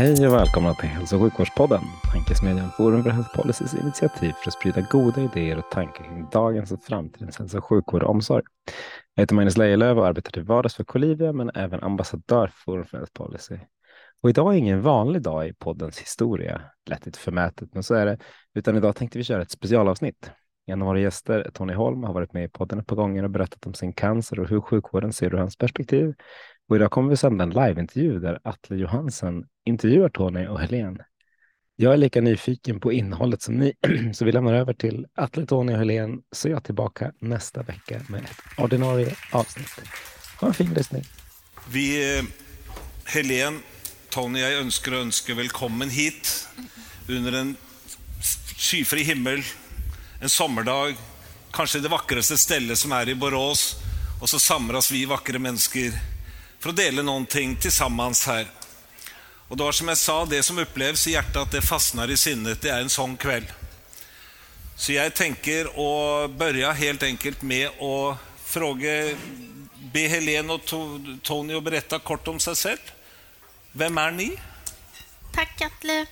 Hej och välkomna till Hälso och sjukvårdspodden, tankesmedjan Forum för Health Policys initiativ för att sprida goda idéer och tankar kring dagens och framtidens hälso och sjukvård och omsorg. Jag heter Magnus Lejelöw och arbetar till vardags för Colivia men även ambassadör för Forum för Health Policy. Och idag är ingen vanlig dag i poddens historia, lätt lite förmätet, men så är det, utan idag tänkte vi köra ett specialavsnitt. En av våra gäster, Tony Holm, har varit med i podden ett par gånger och berättat om sin cancer och hur sjukvården ser ur hans perspektiv. Och idag kommer vi sända en liveintervju där Atle Johansen intervjuar Tony och Helene. Jag är lika nyfiken på innehållet som ni, så vi lämnar över till Atle, Tony och Helene, så är jag tillbaka nästa vecka med ett ordinarie avsnitt. Ha en fin lyssning. Vi, eh, Helene, Tony, jag önskar och önskar välkommen hit under en skyfri himmel, en sommardag, kanske det vackraste stället som är i Borås, och så samlas vi vackra människor för att dela någonting tillsammans här. Och då som jag sa, det som upplevs i hjärtat, det fastnar i sinnet. Det är en sån kväll. Så jag tänker att börja helt enkelt med att fråga, be Helene och Tony att berätta kort om sig själv. Vem är ni? Tack Atle.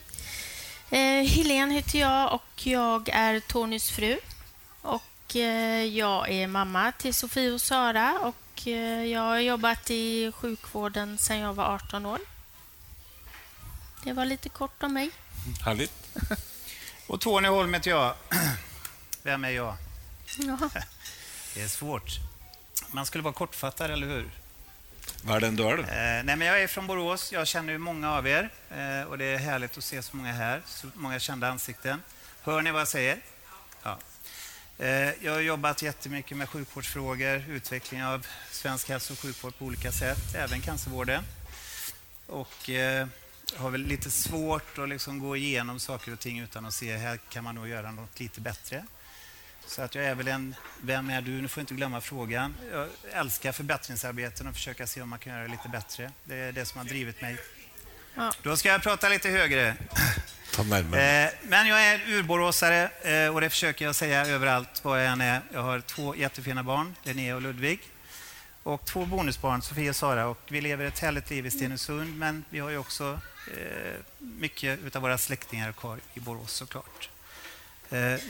Eh, Helene heter jag och jag är Tonys fru. Och eh, jag är mamma till Sofie och Sara och eh, jag har jobbat i sjukvården sedan jag var 18 år. Det var lite kort om mig. Härligt. Och Tony Holm heter jag. Vem är jag? Jaha. Det är svårt. Man skulle vara kortfattad, eller hur? Vad är den du är? Eh, nej, men jag är från Borås. Jag känner ju många av er eh, och det är härligt att se så många här, så många kända ansikten. Hör ni vad jag säger? Ja. Eh, jag har jobbat jättemycket med sjukvårdsfrågor, utveckling av svensk hälso och sjukvård på olika sätt, även cancervården. Och eh, har väl lite svårt att liksom gå igenom saker och ting utan att se här kan man nog göra något lite bättre. Så att jag är väl en, vem är du? Nu får jag inte glömma frågan. Jag älskar förbättringsarbeten och försöka se om man kan göra det lite bättre. Det är det som har drivit mig. Ja. Då ska jag prata lite högre. Ta med mig. Eh, men jag är urboråsare eh, och det försöker jag säga överallt var jag än är. Jag har två jättefina barn, Linnea och Ludvig. Och två bonusbarn, Sofia och Sara. Och vi lever ett härligt liv i Stenungsund, men vi har ju också eh, mycket av våra släktingar kvar i Borås såklart.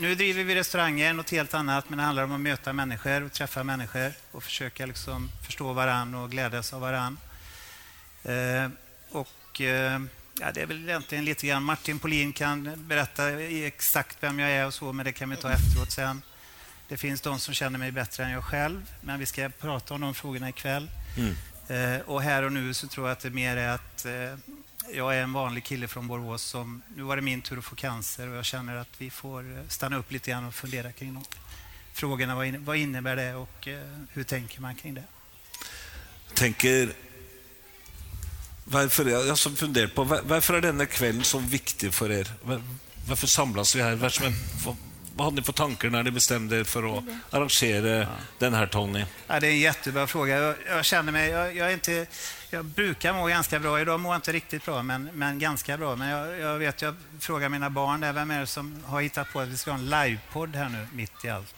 Nu driver vi restauranger, något helt annat, men det handlar om att möta människor och träffa människor och försöka liksom förstå varann och glädjas av varann. Och, ja, det är väl egentligen lite grann, Martin Polin kan berätta exakt vem jag är och så, men det kan vi ta efteråt sen. Det finns de som känner mig bättre än jag själv, men vi ska prata om de frågorna ikväll. Mm. Eh, och här och nu så tror jag att det mer är att eh, jag är en vanlig kille från Borås som, nu var det min tur att få cancer och jag känner att vi får eh, stanna upp lite grann och fundera kring de frågorna. Vad, in, vad innebär det och eh, hur tänker man kring det? tänker, varför, jag har så funderat på, var- varför är denna kväll så viktig för er? Var- Varför samlas vi här? Vad, vad hade ni för tankar när ni bestämde er för att arrangera den här Tony? Ja, det är en jättebra fråga. Jag, jag känner mig, jag, jag, är inte, jag brukar må ganska bra. Idag mår jag inte riktigt bra, men, men ganska bra. Men jag, jag vet, jag frågar mina barn där, vem är det som har hittat på att vi ska ha en livepodd här nu, mitt i allt?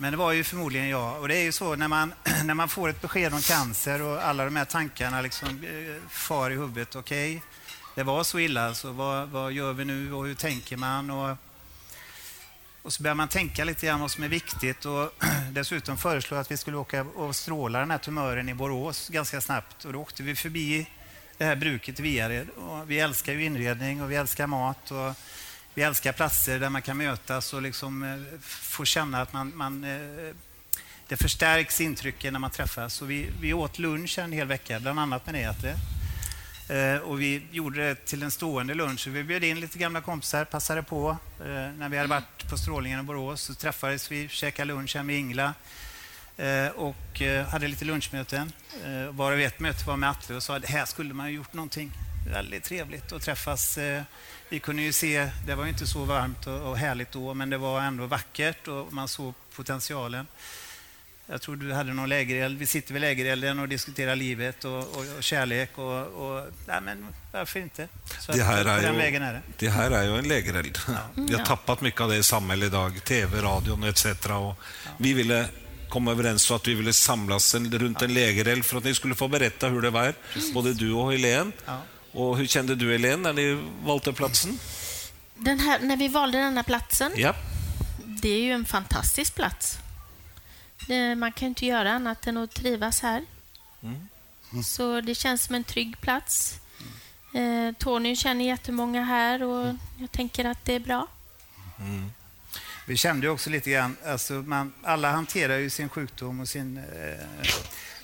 Men det var ju förmodligen jag. Och det är ju så när man, när man får ett besked om cancer och alla de här tankarna liksom eh, far i huvudet. Okej, det var så illa, så vad, vad gör vi nu och hur tänker man? Och, och så börjar man tänka lite grann vad som är viktigt och dessutom föreslå att vi skulle åka och stråla den här tumören i Borås ganska snabbt. Och då åkte vi förbi det här bruket i Viared. Och vi älskar ju inredning och vi älskar mat. Och vi älskar platser där man kan mötas och liksom eh, få känna att man, man eh, det förstärks intrycken när man träffas. Så vi, vi åt lunch en hel vecka, bland annat med dig, Atle. Eh, och vi gjorde det till en stående lunch. Vi bjöd in lite gamla kompisar, passade på. Eh, när vi hade varit på strålningen i Borås så träffades vi, käkade lunch här med Ingla. Eh, och eh, hade lite lunchmöten. Varav ett möte var med Atle och sa att här skulle man ha gjort någonting väldigt trevligt att träffas. Vi kunde ju se, det var inte så varmt och härligt då, men det var ändå vackert och man såg potentialen. Jag tror du hade någon lägereld. Vi sitter vid lägerelden och diskuterar livet och, och, och kärlek. Och, och, nej, men varför inte? Så det, här är ju, är det. det här är ju en lägereld. Ja. Vi har tappat mycket av det i samhället idag. TV, radion etc. Och ja. Vi ville komma överens så att vi ville samlas runt en lägereld för att ni skulle få berätta hur det var, både du och Helene. Och hur kände du, Helene, när ni valde platsen? Den här, när vi valde den här platsen? Ja. Det är ju en fantastisk plats. Det, man kan inte göra annat än att trivas här. Mm. Mm. Så det känns som en trygg plats. Eh, Tony känner jättemånga här och jag tänker att det är bra. Mm. Vi kände också lite grann, alltså man, alla hanterar ju sin sjukdom och sin... Eh,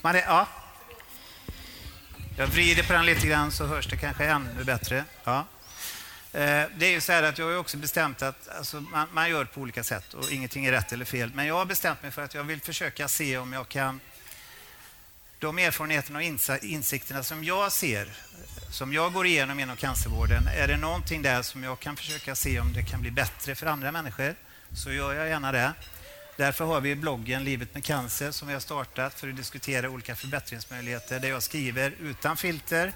man är, ja. Jag vrider på den lite grann så hörs det kanske ännu bättre. Ja. Eh, det är ju så här att jag har också bestämt att alltså, man, man, gör på olika sätt och ingenting är rätt eller fel. Men jag har bestämt mig för att jag vill försöka se om jag kan... De erfarenheterna och insikterna som jag ser, som jag går igenom inom cancervården, är det någonting där som jag kan försöka se om det kan bli bättre för andra människor? så gör jag gärna det. Därför har vi bloggen Livet med cancer som vi har startat för att diskutera olika förbättringsmöjligheter där jag skriver utan filter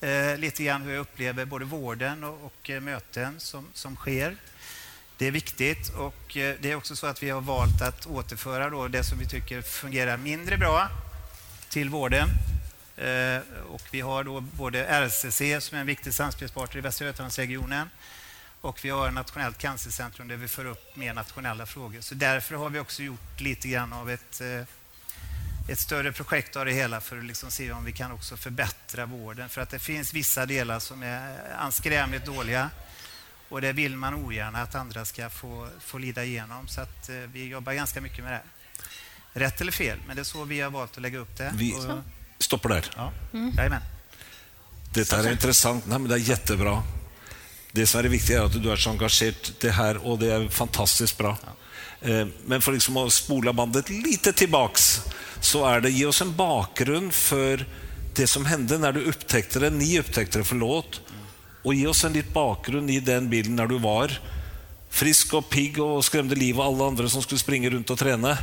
eh, lite grann hur jag upplever både vården och, och eh, möten som, som sker. Det är viktigt och eh, det är också så att vi har valt att återföra då det som vi tycker fungerar mindre bra till vården. Eh, och vi har då både RCC som är en viktig samspelspartner i Västra Götalandsregionen och vi har ett nationellt cancercentrum där vi för upp mer nationella frågor. Så därför har vi också gjort lite grann av ett, eh, ett större projekt av det hela för att liksom se om vi kan också förbättra vården. För att det finns vissa delar som är anskrämligt dåliga och det vill man ogärna att andra ska få, få lida igenom. Så att eh, vi jobbar ganska mycket med det. Rätt eller fel, men det är så vi har valt att lägga upp det. Vi stoppar där. Ja. Mm. Jajamän. Detta är intressant. Nej, men det är jättebra. Det som är det viktiga är att du är så engagerad det här och det är fantastiskt bra. Ja. Men för liksom att spola bandet lite tillbaks så är det, ge oss en bakgrund för det som hände när du upptäckte det, ni upptäckte det, förlåt. Och ge oss en liten bakgrund i den bilden när du var frisk och pigg och skrämde livet av alla andra som skulle springa runt och träna.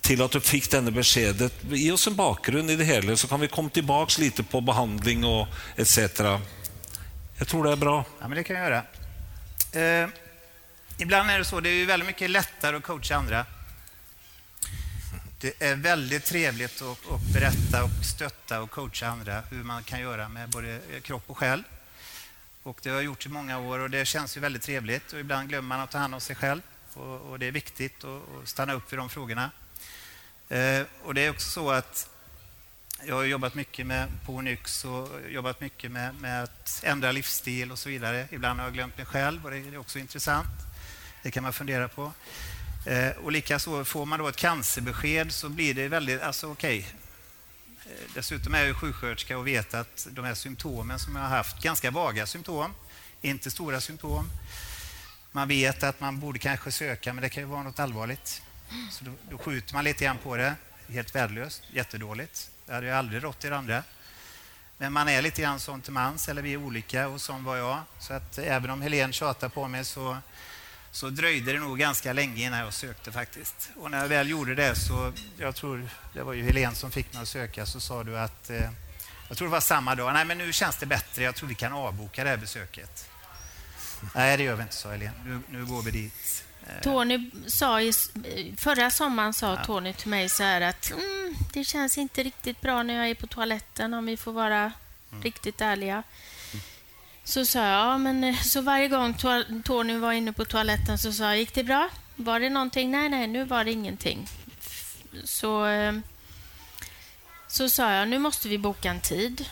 Till att du fick denna beskedet. Ge oss en bakgrund i det hela så kan vi komma tillbaks lite på behandling och etc. Jag tror det är bra. Ja, men det kan jag göra. Eh, ibland är det så, det är ju väldigt mycket lättare att coacha andra. Det är väldigt trevligt att, att berätta och stötta och coacha andra hur man kan göra med både kropp och själ. Och det har jag gjort i många år och det känns ju väldigt trevligt. Och ibland glömmer man att ta hand om sig själv och, och det är viktigt att stanna upp vid de frågorna. Eh, och det är också så att jag har jobbat mycket med på Nyx och jobbat mycket med, med att ändra livsstil och så vidare. Ibland har jag glömt mig själv och det är också intressant. Det kan man fundera på. Eh, och likaså får man då ett cancerbesked så blir det väldigt, alltså okej. Okay. Dessutom är jag sjuksköterska och vet att de här symptomen som jag har haft, ganska vaga symptom, inte stora symptom. Man vet att man borde kanske söka, men det kan ju vara något allvarligt. Så då, då skjuter man lite grann på det. Helt värdelöst, jättedåligt. Det hade ju aldrig rått er andra. Men man är lite grann sån till mans, eller vi är olika och sån var jag. Så att även om Helene tjatade på mig så, så dröjde det nog ganska länge innan jag sökte faktiskt. Och när jag väl gjorde det så, jag tror det var ju Helene som fick mig att söka, så sa du att, eh, jag tror det var samma dag, nej men nu känns det bättre, jag tror vi kan avboka det här besöket. Nej, det gör vi inte, sa Helene. Nu, nu går vi dit. Eh. Tony sa i, förra sommaren sa. Tony till mig så här att mm, det känns inte riktigt bra när jag är på toaletten om vi får vara mm. riktigt ärliga. Mm. Så sa jag, ja, men eh, så varje gång Tony var inne på toaletten så sa jag, gick det bra? Var det någonting? Nej, nej, nu var det ingenting. Så, eh, så sa jag, nu måste vi boka en tid.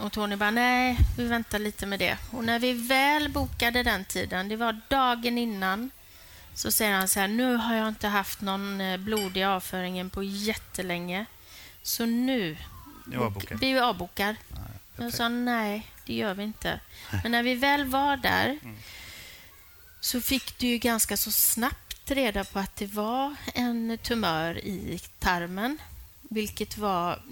Och Tony bara, nej, vi väntar lite med det. Och när vi väl bokade den tiden, det var dagen innan, så säger han så här, nu har jag inte haft någon eh, blod i avföringen på jättelänge. Så nu, vi avbokar. Ja, jag sa nej, det gör vi inte. Men när vi väl var där mm. så fick du ju ganska så snabbt reda på att det var en tumör i tarmen vilket var...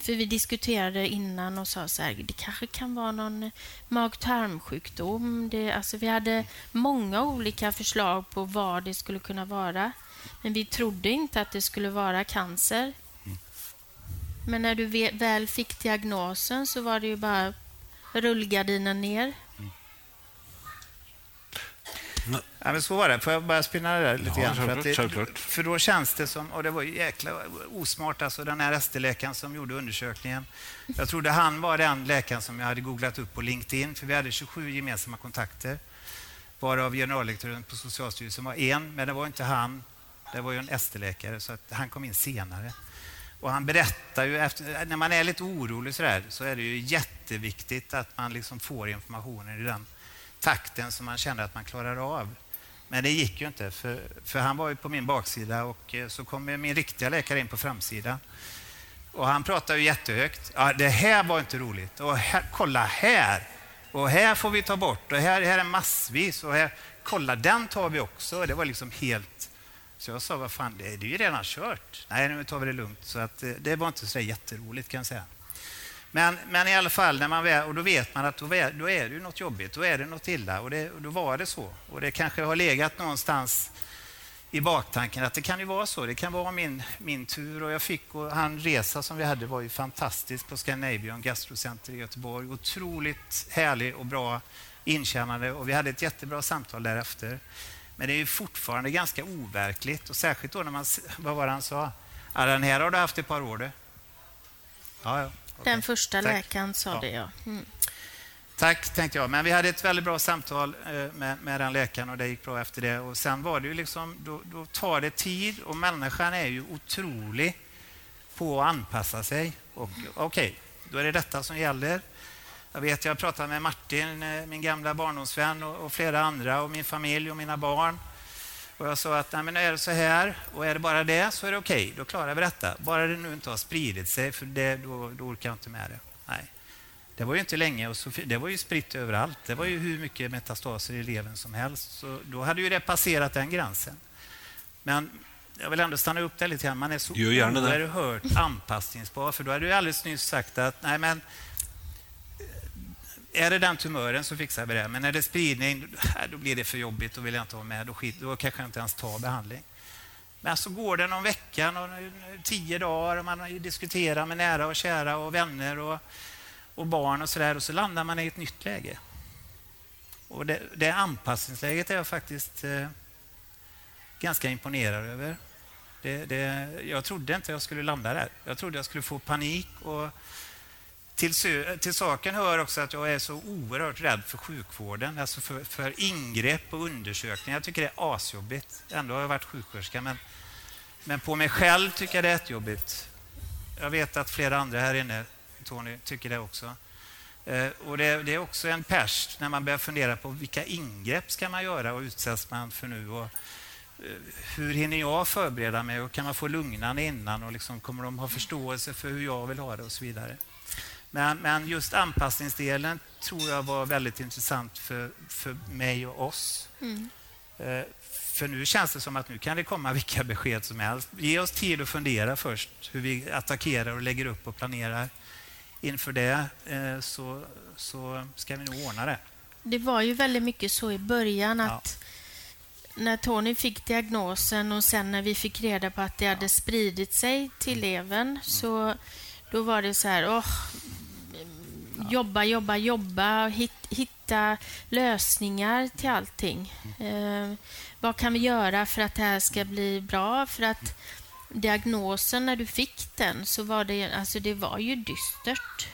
För vi diskuterade innan och sa så här, det kanske kan vara någon mag-tarmsjukdom. alltså vi hade många olika förslag på vad det skulle kunna vara. Men vi trodde inte att det skulle vara cancer. Men när du väl fick diagnosen så var det ju bara rullgardinen ner. Ja, men så var det. Får jag bara spinna det där lite ja, grann? För, det, för då känns det som, och det var ju jäkla osmart, alltså den här ST-läkaren som gjorde undersökningen. Jag trodde han var den läkaren som jag hade googlat upp på LinkedIn, för vi hade 27 gemensamma kontakter. Varav generaldirektören på Socialstyrelsen var en, men det var inte han. Det var ju en ST-läkare, så att han kom in senare. Och han berättar ju, efter, när man är lite orolig så, där, så är det ju jätteviktigt att man liksom får informationen i den takten som man känner att man klarar av. Men det gick ju inte, för, för han var ju på min baksida och eh, så kom min riktiga läkare in på framsidan. Och han pratade ju jättehögt. Ja, det här var inte roligt. Och här, kolla här! Och här får vi ta bort. Och här, här är massvis. Och här, kolla, den tar vi också. Det var liksom helt... Så jag sa, vad fan, det, är ju redan kört. Nej, nu tar vi det lugnt. Så att, eh, det var inte så jätteroligt kan jag säga. Men, men i alla fall, när man väl, och då vet man att då är, då är det något jobbigt, då är det något illa. Och, det, och då var det så. Och det kanske har legat någonstans i baktanken att det kan ju vara så. Det kan vara min, min tur. Och jag fick, och han resa som vi hade var ju fantastisk på Scandinavian Gastrocenter i Göteborg. Otroligt härlig och bra inkännande och vi hade ett jättebra samtal därefter. Men det är ju fortfarande ganska overkligt och särskilt då när man, vad var det han sa? Ja, den här har du haft ett par år du. Ja, ja. Den första Tack. läkaren sa ja. det, ja. Mm. Tack, tänkte jag. Men vi hade ett väldigt bra samtal eh, med, med den läkaren och det gick bra efter det. Och sen var det ju liksom, då, då tar det tid och människan är ju otrolig på att anpassa sig. Okej, okay, då är det detta som gäller. Jag vet, jag pratade med Martin, eh, min gamla barndomsvän och, och flera andra och min familj och mina barn. Och jag sa att nej, men är det så här och är det bara det så är det okej, okay, då klarar vi detta. Bara det nu inte har spridit sig, för det, då, då orkar jag inte med det. Nej. Det var ju inte länge och så, det var ju spritt överallt. Det var ju hur mycket metastaser i levern som helst. Så då hade ju det passerat den gränsen. Men jag vill ändå stanna upp där lite grann. Man är så oerhört anpassningsbar. För då hade du alldeles nyss sagt att nej men, är det den tumören så fixar vi det. Men är det spridning, äh, då blir det för jobbigt. Då vill jag inte vara med. Då, skit, då kanske jag inte ens tar behandling. Men så går det någon vecka, någon, eh, tio dagar och man diskuterar med nära och kära och vänner och, och barn och så där och så landar man i ett nytt läge. Och det, det anpassningsläget är jag faktiskt eh, ganska imponerad över. Det, det, jag trodde inte jag skulle landa där. Jag trodde jag skulle få panik och till, till saken hör också att jag är så oerhört rädd för sjukvården, alltså för, för ingrepp och undersökningar. Jag tycker det är asjobbigt. Ändå har jag varit sjuksköterska, men, men på mig själv tycker jag det är jättejobbigt. Jag vet att flera andra här inne, Tony, tycker det också. Eh, och det, det, är också en pers när man börjar fundera på vilka ingrepp ska man göra och utsätts man för nu? Och, eh, hur hinner jag förbereda mig och kan man få lugnande innan och liksom, kommer de ha förståelse för hur jag vill ha det och så vidare. Men, men just anpassningsdelen tror jag var väldigt intressant för, för mig och oss. Mm. Eh, för nu känns det som att nu kan det komma vilka besked som helst. Ge oss tid att fundera först hur vi attackerar och lägger upp och planerar. Inför det eh, så, så ska vi nog ordna det. Det var ju väldigt mycket så i början att ja. när Tony fick diagnosen och sen när vi fick reda på att det hade spridit sig till mm. levern mm. så då var det så här, åh, jobba, jobba, jobba, hitta lösningar till allting. Eh, vad kan vi göra för att det här ska bli bra? För att diagnosen, när du fick den, så var det, alltså det var ju dystert.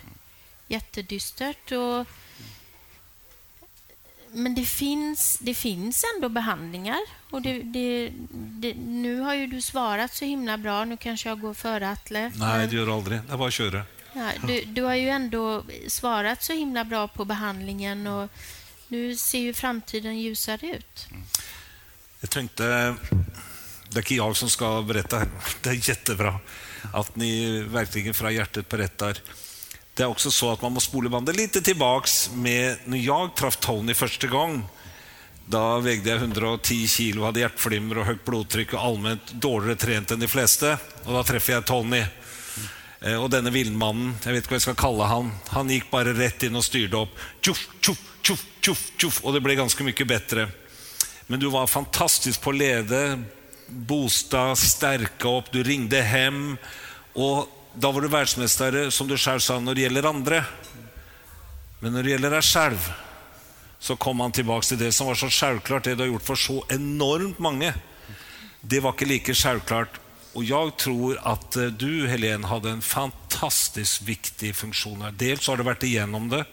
Jättedystert. Och, men det finns, det finns ändå behandlingar. Och det, det, det, nu har ju du svarat så himla bra. Nu kanske jag går före Atle. Nej, det gör aldrig. Det är bara att köra. Ja, du, du, har ju ändå svarat så himla bra på behandlingen och nu ser ju framtiden ljusare ut. Mm. Jag tänkte, det är inte jag som ska berätta, det är jättebra att ni verkligen från hjärtat berättar. Det är också så att man måste spola bandet lite tillbaks med när jag träffade Tony första gången. Da vägde jag 110 kilo, hade hjärtflimmer och högt blodtryck och allmänt dårligere trent än de flesta. Och då träffade jag Tony. Eh, och denne villmannen, jag vet inte vad jag ska kalla han, han gick bara rätt in och styrde upp. Tjoff, tjoff, tjoff, tjoff, tjoff, och det blev ganska mycket bättre. Men du var fantastisk på att leda, boosta, stärka upp, du ringde hem. Och då var du världsmästare, som du själv sa, när det gäller andra. Men när det gäller dig själv så kom han tillbaka till det som var så självklart, det du har gjort för så enormt många. Det var inte lika självklart. Och jag tror att eh, du, Helene, hade en fantastiskt viktig funktion här. Dels har du varit igenom det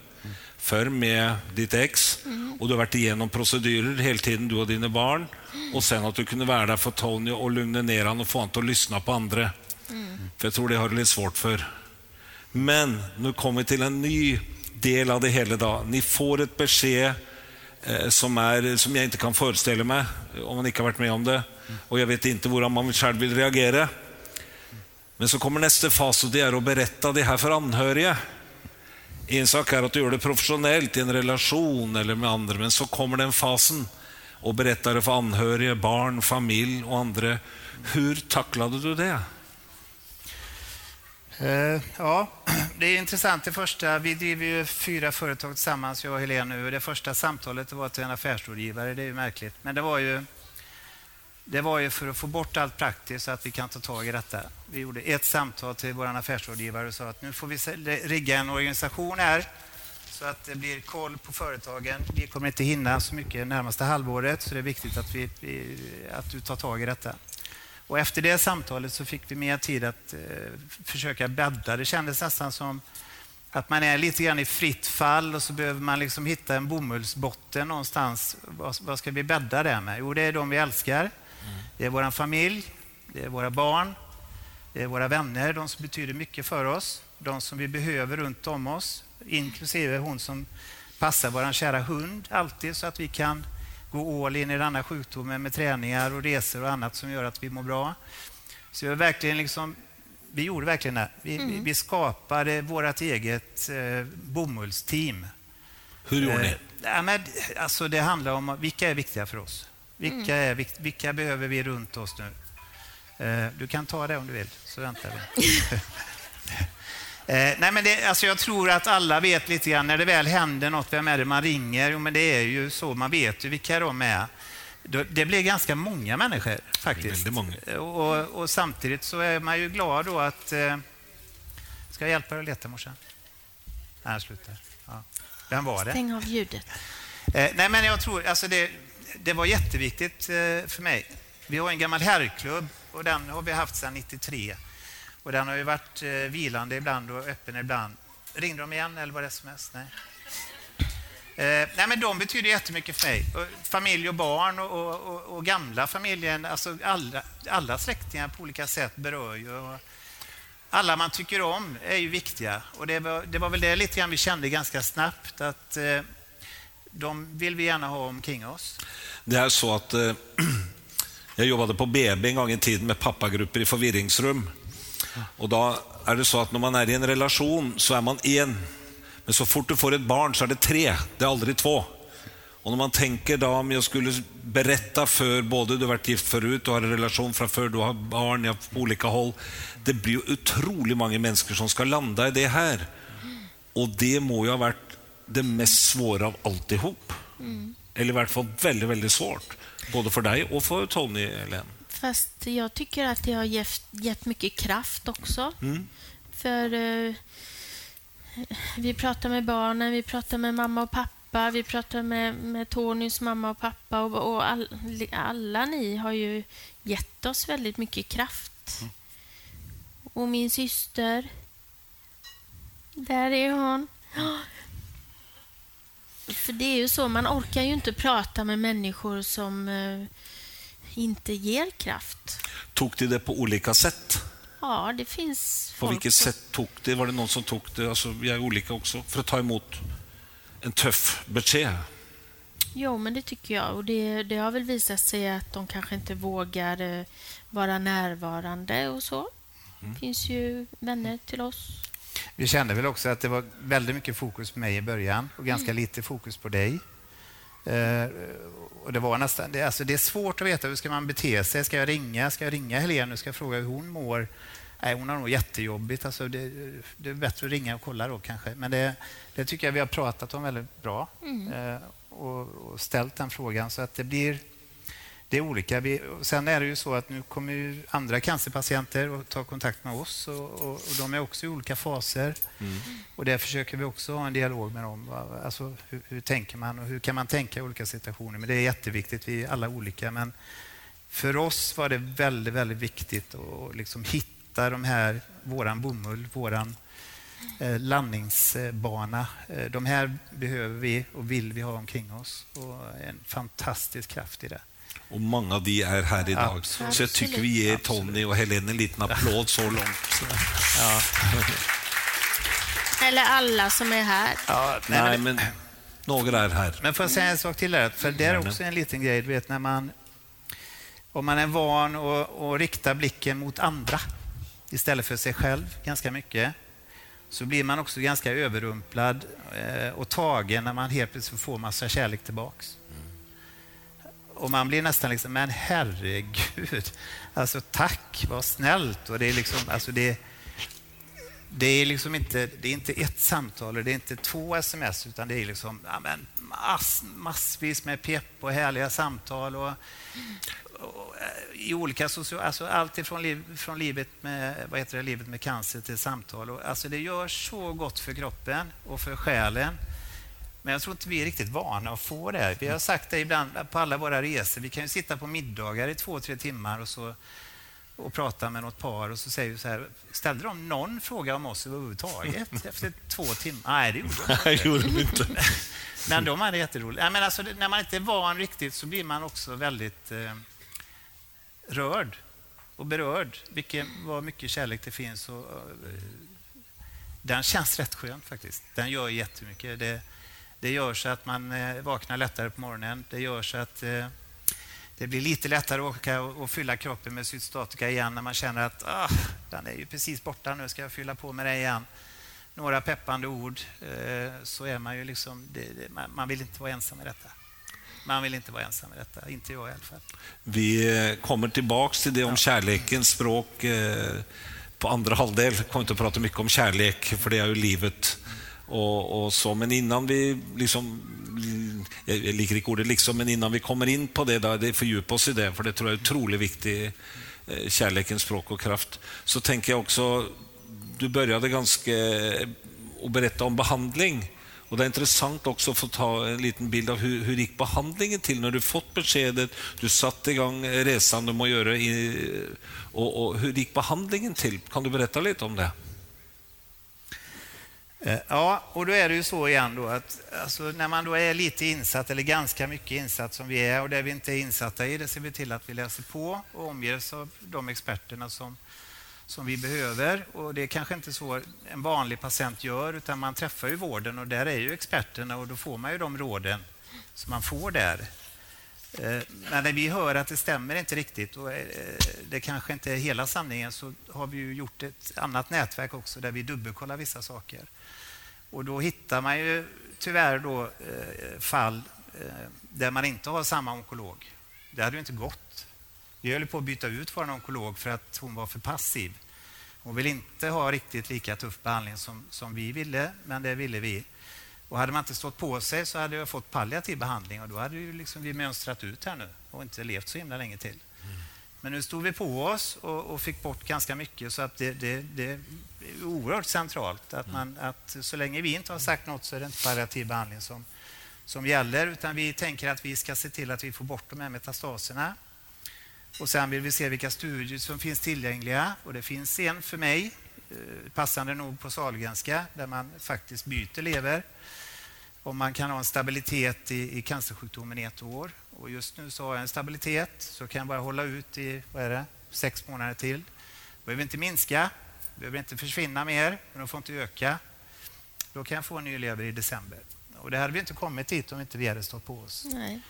förr med ditt ex och du har varit igenom procedurer hela tiden, du och dina barn. Och sen att du kunde vara där för Tony och lugna ner honom och få honom att lyssna på andra. För jag tror det har du lite svårt för. Men nu kommer vi till en ny del av det hela. Då. Ni får ett besked Eh, som, är, som jag inte kan föreställa mig om man inte har varit med om det. Och jag vet inte hur man själv vill reagera. Men så kommer nästa fas och det är att berätta det här för anhöriga. En sak är att du gör det professionellt i en relation eller med andra, men så kommer den fasen och berättar det för anhöriga, barn, familj och andra. Hur tacklade du det? Eh, ja, det är intressant. Det första, vi driver ju fyra företag tillsammans, jag och Helene nu. Det första samtalet var till en affärsrådgivare. Det är ju märkligt. Men det var ju, det var ju för att få bort allt praktiskt så att vi kan ta tag i detta. Vi gjorde ett samtal till vår affärsrådgivare och sa att nu får vi rigga en organisation här så att det blir koll på företagen. Vi kommer inte hinna så mycket närmaste halvåret så det är viktigt att, vi, att du tar tag i detta. Och efter det samtalet så fick vi mer tid att eh, försöka bädda. Det kändes nästan som att man är lite grann i fritt fall och så behöver man liksom hitta en bomullsbotten någonstans. Vad, vad ska vi bädda det med? Jo, det är de vi älskar. Mm. Det är vår familj, det är våra barn, det är våra vänner, de som betyder mycket för oss, de som vi behöver runt om oss, inklusive hon som passar vår kära hund alltid så att vi kan gå all in i denna sjukdomen med träningar och resor och annat som gör att vi mår bra. Så vi, verkligen liksom, vi gjorde verkligen det. Vi, mm. vi skapade vårt eget eh, bomullsteam. Hur gjorde ni? Eh, ja, men, alltså, det handlar om vilka är viktiga för oss. Vilka, mm. är, vilka behöver vi runt oss nu? Eh, du kan ta det om du vill, så väntar vi. Eh, nej men det, alltså jag tror att alla vet lite grann när det väl händer något, vem är det man ringer? Jo, men det är ju så, man vet ju vilka de är. Det blir ganska många människor faktiskt. Många. Och, och, samtidigt så är man ju glad då att... Eh, ska jag hjälpa dig att leta morsan? Nej, jag slutar. Ja. Vem var det? Stäng av ljudet. Eh, nej, men jag tror, alltså det, det var jätteviktigt eh, för mig. Vi har en gammal herrklubb och den har vi haft sedan 93. Och den har ju varit eh, vilande ibland och öppen ibland. Ringde de igen eller var det sms? Nej. Eh, nej, men de betyder jättemycket för mig. Familj och barn och, och, och, och gamla familjen, alltså alla, alla släktingar på olika sätt berör ju. alla man tycker om är ju viktiga. Och det var, det var väl det lite grann vi kände ganska snabbt, att eh, de vill vi gärna ha omkring oss. Det är så att eh, jag jobbade på BB en gång i tiden med pappagrupper i förvirringsrum. Och då är det så att när man är i en relation så är man en. Men så fort du får ett barn så är det tre, det är aldrig två. Och när man tänker då om jag skulle berätta för både du har varit gift förut, du har en relation från förr, du har barn ja, på olika håll. Det blir otroligt många människor som ska landa i det här. Och det må ju ha varit det mest svåra av alltihop. Mm. Eller i alla fall väldigt, väldigt svårt. Både för dig och för Tony, Helene. Fast jag tycker att det har gett, gett mycket kraft också. Mm. För uh, vi pratar med barnen, vi pratar med mamma och pappa, vi pratar med, med Tonys mamma och pappa och, och all, alla ni har ju gett oss väldigt mycket kraft. Mm. Och min syster. Där är hon. För det är ju så, man orkar ju inte prata med människor som uh, inte ger kraft. Tog de det på olika sätt? Ja, det finns På vilket sätt tog det? Var det någon som tog det? Alltså, vi är olika också, för att ta emot en tuff besked. Jo, men det tycker jag. Och det, det har väl visat sig att de kanske inte vågar eh, vara närvarande och så. Mm. Det finns ju vänner till oss. Vi kände väl också att det var väldigt mycket fokus på mig i början och ganska mm. lite fokus på dig. Eh, och det, var nästan, det, alltså det är svårt att veta hur ska man bete sig. Ska jag ringa? Ska jag ringa Helene och ska fråga hur hon mår? Nej, hon har nog jättejobbigt. Alltså det, det är bättre att ringa och kolla då kanske. Men det, det tycker jag vi har pratat om väldigt bra mm. eh, och, och, ställt den frågan så att det blir det är olika. Vi, sen är det ju så att nu kommer ju andra cancerpatienter att ta kontakt med oss och, och, och de är också i olika faser. Mm. Och där försöker vi också ha en dialog med dem. Alltså, hur, hur, tänker man och hur kan man tänka i olika situationer? Men det är jätteviktigt. Vi är alla olika. Men för oss var det väldigt, väldigt viktigt att liksom hitta de här, våran bomull, våran eh, landningsbana. Eh, de här behöver vi och vill vi ha omkring oss. Och en fantastisk kraft i det. Och många av de är här idag. Absolut. Så jag tycker vi ger Tony och Helene en liten applåd så långt. Ja. Eller alla som är här. Ja, nej, nej men, några är här. Men får jag säga en sak till där? För det är också en liten grej. Du vet, när man, om man är van att rikta blicken mot andra istället för sig själv ganska mycket så blir man också ganska överrumplad eh, och tagen när man helt plötsligt får massa kärlek tillbaks. Och man blir nästan liksom, men herregud, alltså tack, vad snällt. Och det är liksom, alltså det, det är liksom inte, det är inte ett samtal och det är inte två sms utan det är liksom ja, men mass, massvis med pepp och härliga samtal. Och, och, eh, i olika social, alltså allt ifrån liv, från livet med, vad heter det, livet med cancer till samtal. Och, alltså det gör så gott för kroppen och för själen. Men jag tror inte vi är riktigt vana att få det. Vi har sagt det ibland på alla våra resor. Vi kan ju sitta på middagar i två, tre timmar och, så, och prata med något par och så säger vi så här, ställde de någon fråga om oss överhuvudtaget efter två timmar? Nej, det gjorde de inte. Men de hade jätteroligt. Men alltså, när man inte är van riktigt så blir man också väldigt eh, rörd och berörd. Vilken, vad mycket kärlek det finns. Och, eh, den känns rätt skön faktiskt. Den gör jättemycket. Det, det gör så att man eh, vaknar lättare på morgonen. Det gör så att eh, det blir lite lättare att åka och fylla kroppen med cytostatika igen när man känner att ah, den är ju precis borta, nu ska jag fylla på med det igen. Några peppande ord, eh, så är man ju liksom... man vill inte vara ensam med detta. Man vill inte vara ensam med detta, inte jag i alla fall. Vi kommer tillbaka till det om kärlekens språk på andra halvdel. Vi kommer inte att prata mycket om kärlek, för det är ju livet och, och, så. Men innan vi liksom, jag liker inte ordet liksom, men innan vi kommer in på det, där, det fördjupa oss i det, för det tror jag är otroligt viktigt, eh, kärlekens språk och kraft, så tänker jag också, du började ganska eh, att berätta om behandling. Och Det är intressant också att få ta en liten bild av hur, hur gick behandlingen till när du fått beskedet, du satte igång eh, resan du måste göra, i, och, och hur gick behandlingen till? Kan du berätta lite om det? Eh, ja, och då är det ju så igen då att alltså, när man då är lite insatt eller ganska mycket insatt som vi är och det vi inte är insatta i, det ser vi till att vi läser på och omger oss av de experterna som, som vi behöver. Och det är kanske inte så en vanlig patient gör utan man träffar ju vården och där är ju experterna och då får man ju de råden som man får där. Eh, men när vi hör att det stämmer inte riktigt och eh, det kanske inte är hela sanningen så har vi ju gjort ett annat nätverk också där vi dubbelkollar vissa saker. Och då hittar man ju tyvärr då eh, fall där man inte har samma onkolog. Det hade ju inte gått. Vi höll på att byta ut vår onkolog för att hon var för passiv. Hon vill inte ha riktigt lika tuff behandling som, som vi ville, men det ville vi. Och hade man inte stått på sig så hade jag fått palliativ behandling och då hade ju liksom vi mönstrat ut här nu och inte levt så himla länge till. Mm. Men nu stod vi på oss och, och, fick bort ganska mycket så att det, det, det är oerhört centralt att, man, att så länge vi inte har sagt något så är det inte palliativ behandling som, som gäller utan vi tänker att vi ska se till att vi får bort de här metastaserna. Och sen vill vi se vilka studier som finns tillgängliga och det finns en för mig, eh, passande nog på Sahlgrenska, där man faktiskt byter lever om man kan ha en stabilitet i, i cancersjukdomen i ett år. Och just nu så har jag en stabilitet, så kan jag bara hålla ut i vad är det, sex månader till. behöver inte minska, behöver inte försvinna mer, men de får inte öka. Då kan jag få en ny lever i december. Och det hade vi inte kommit hit om inte vi hade stått på oss. Nej.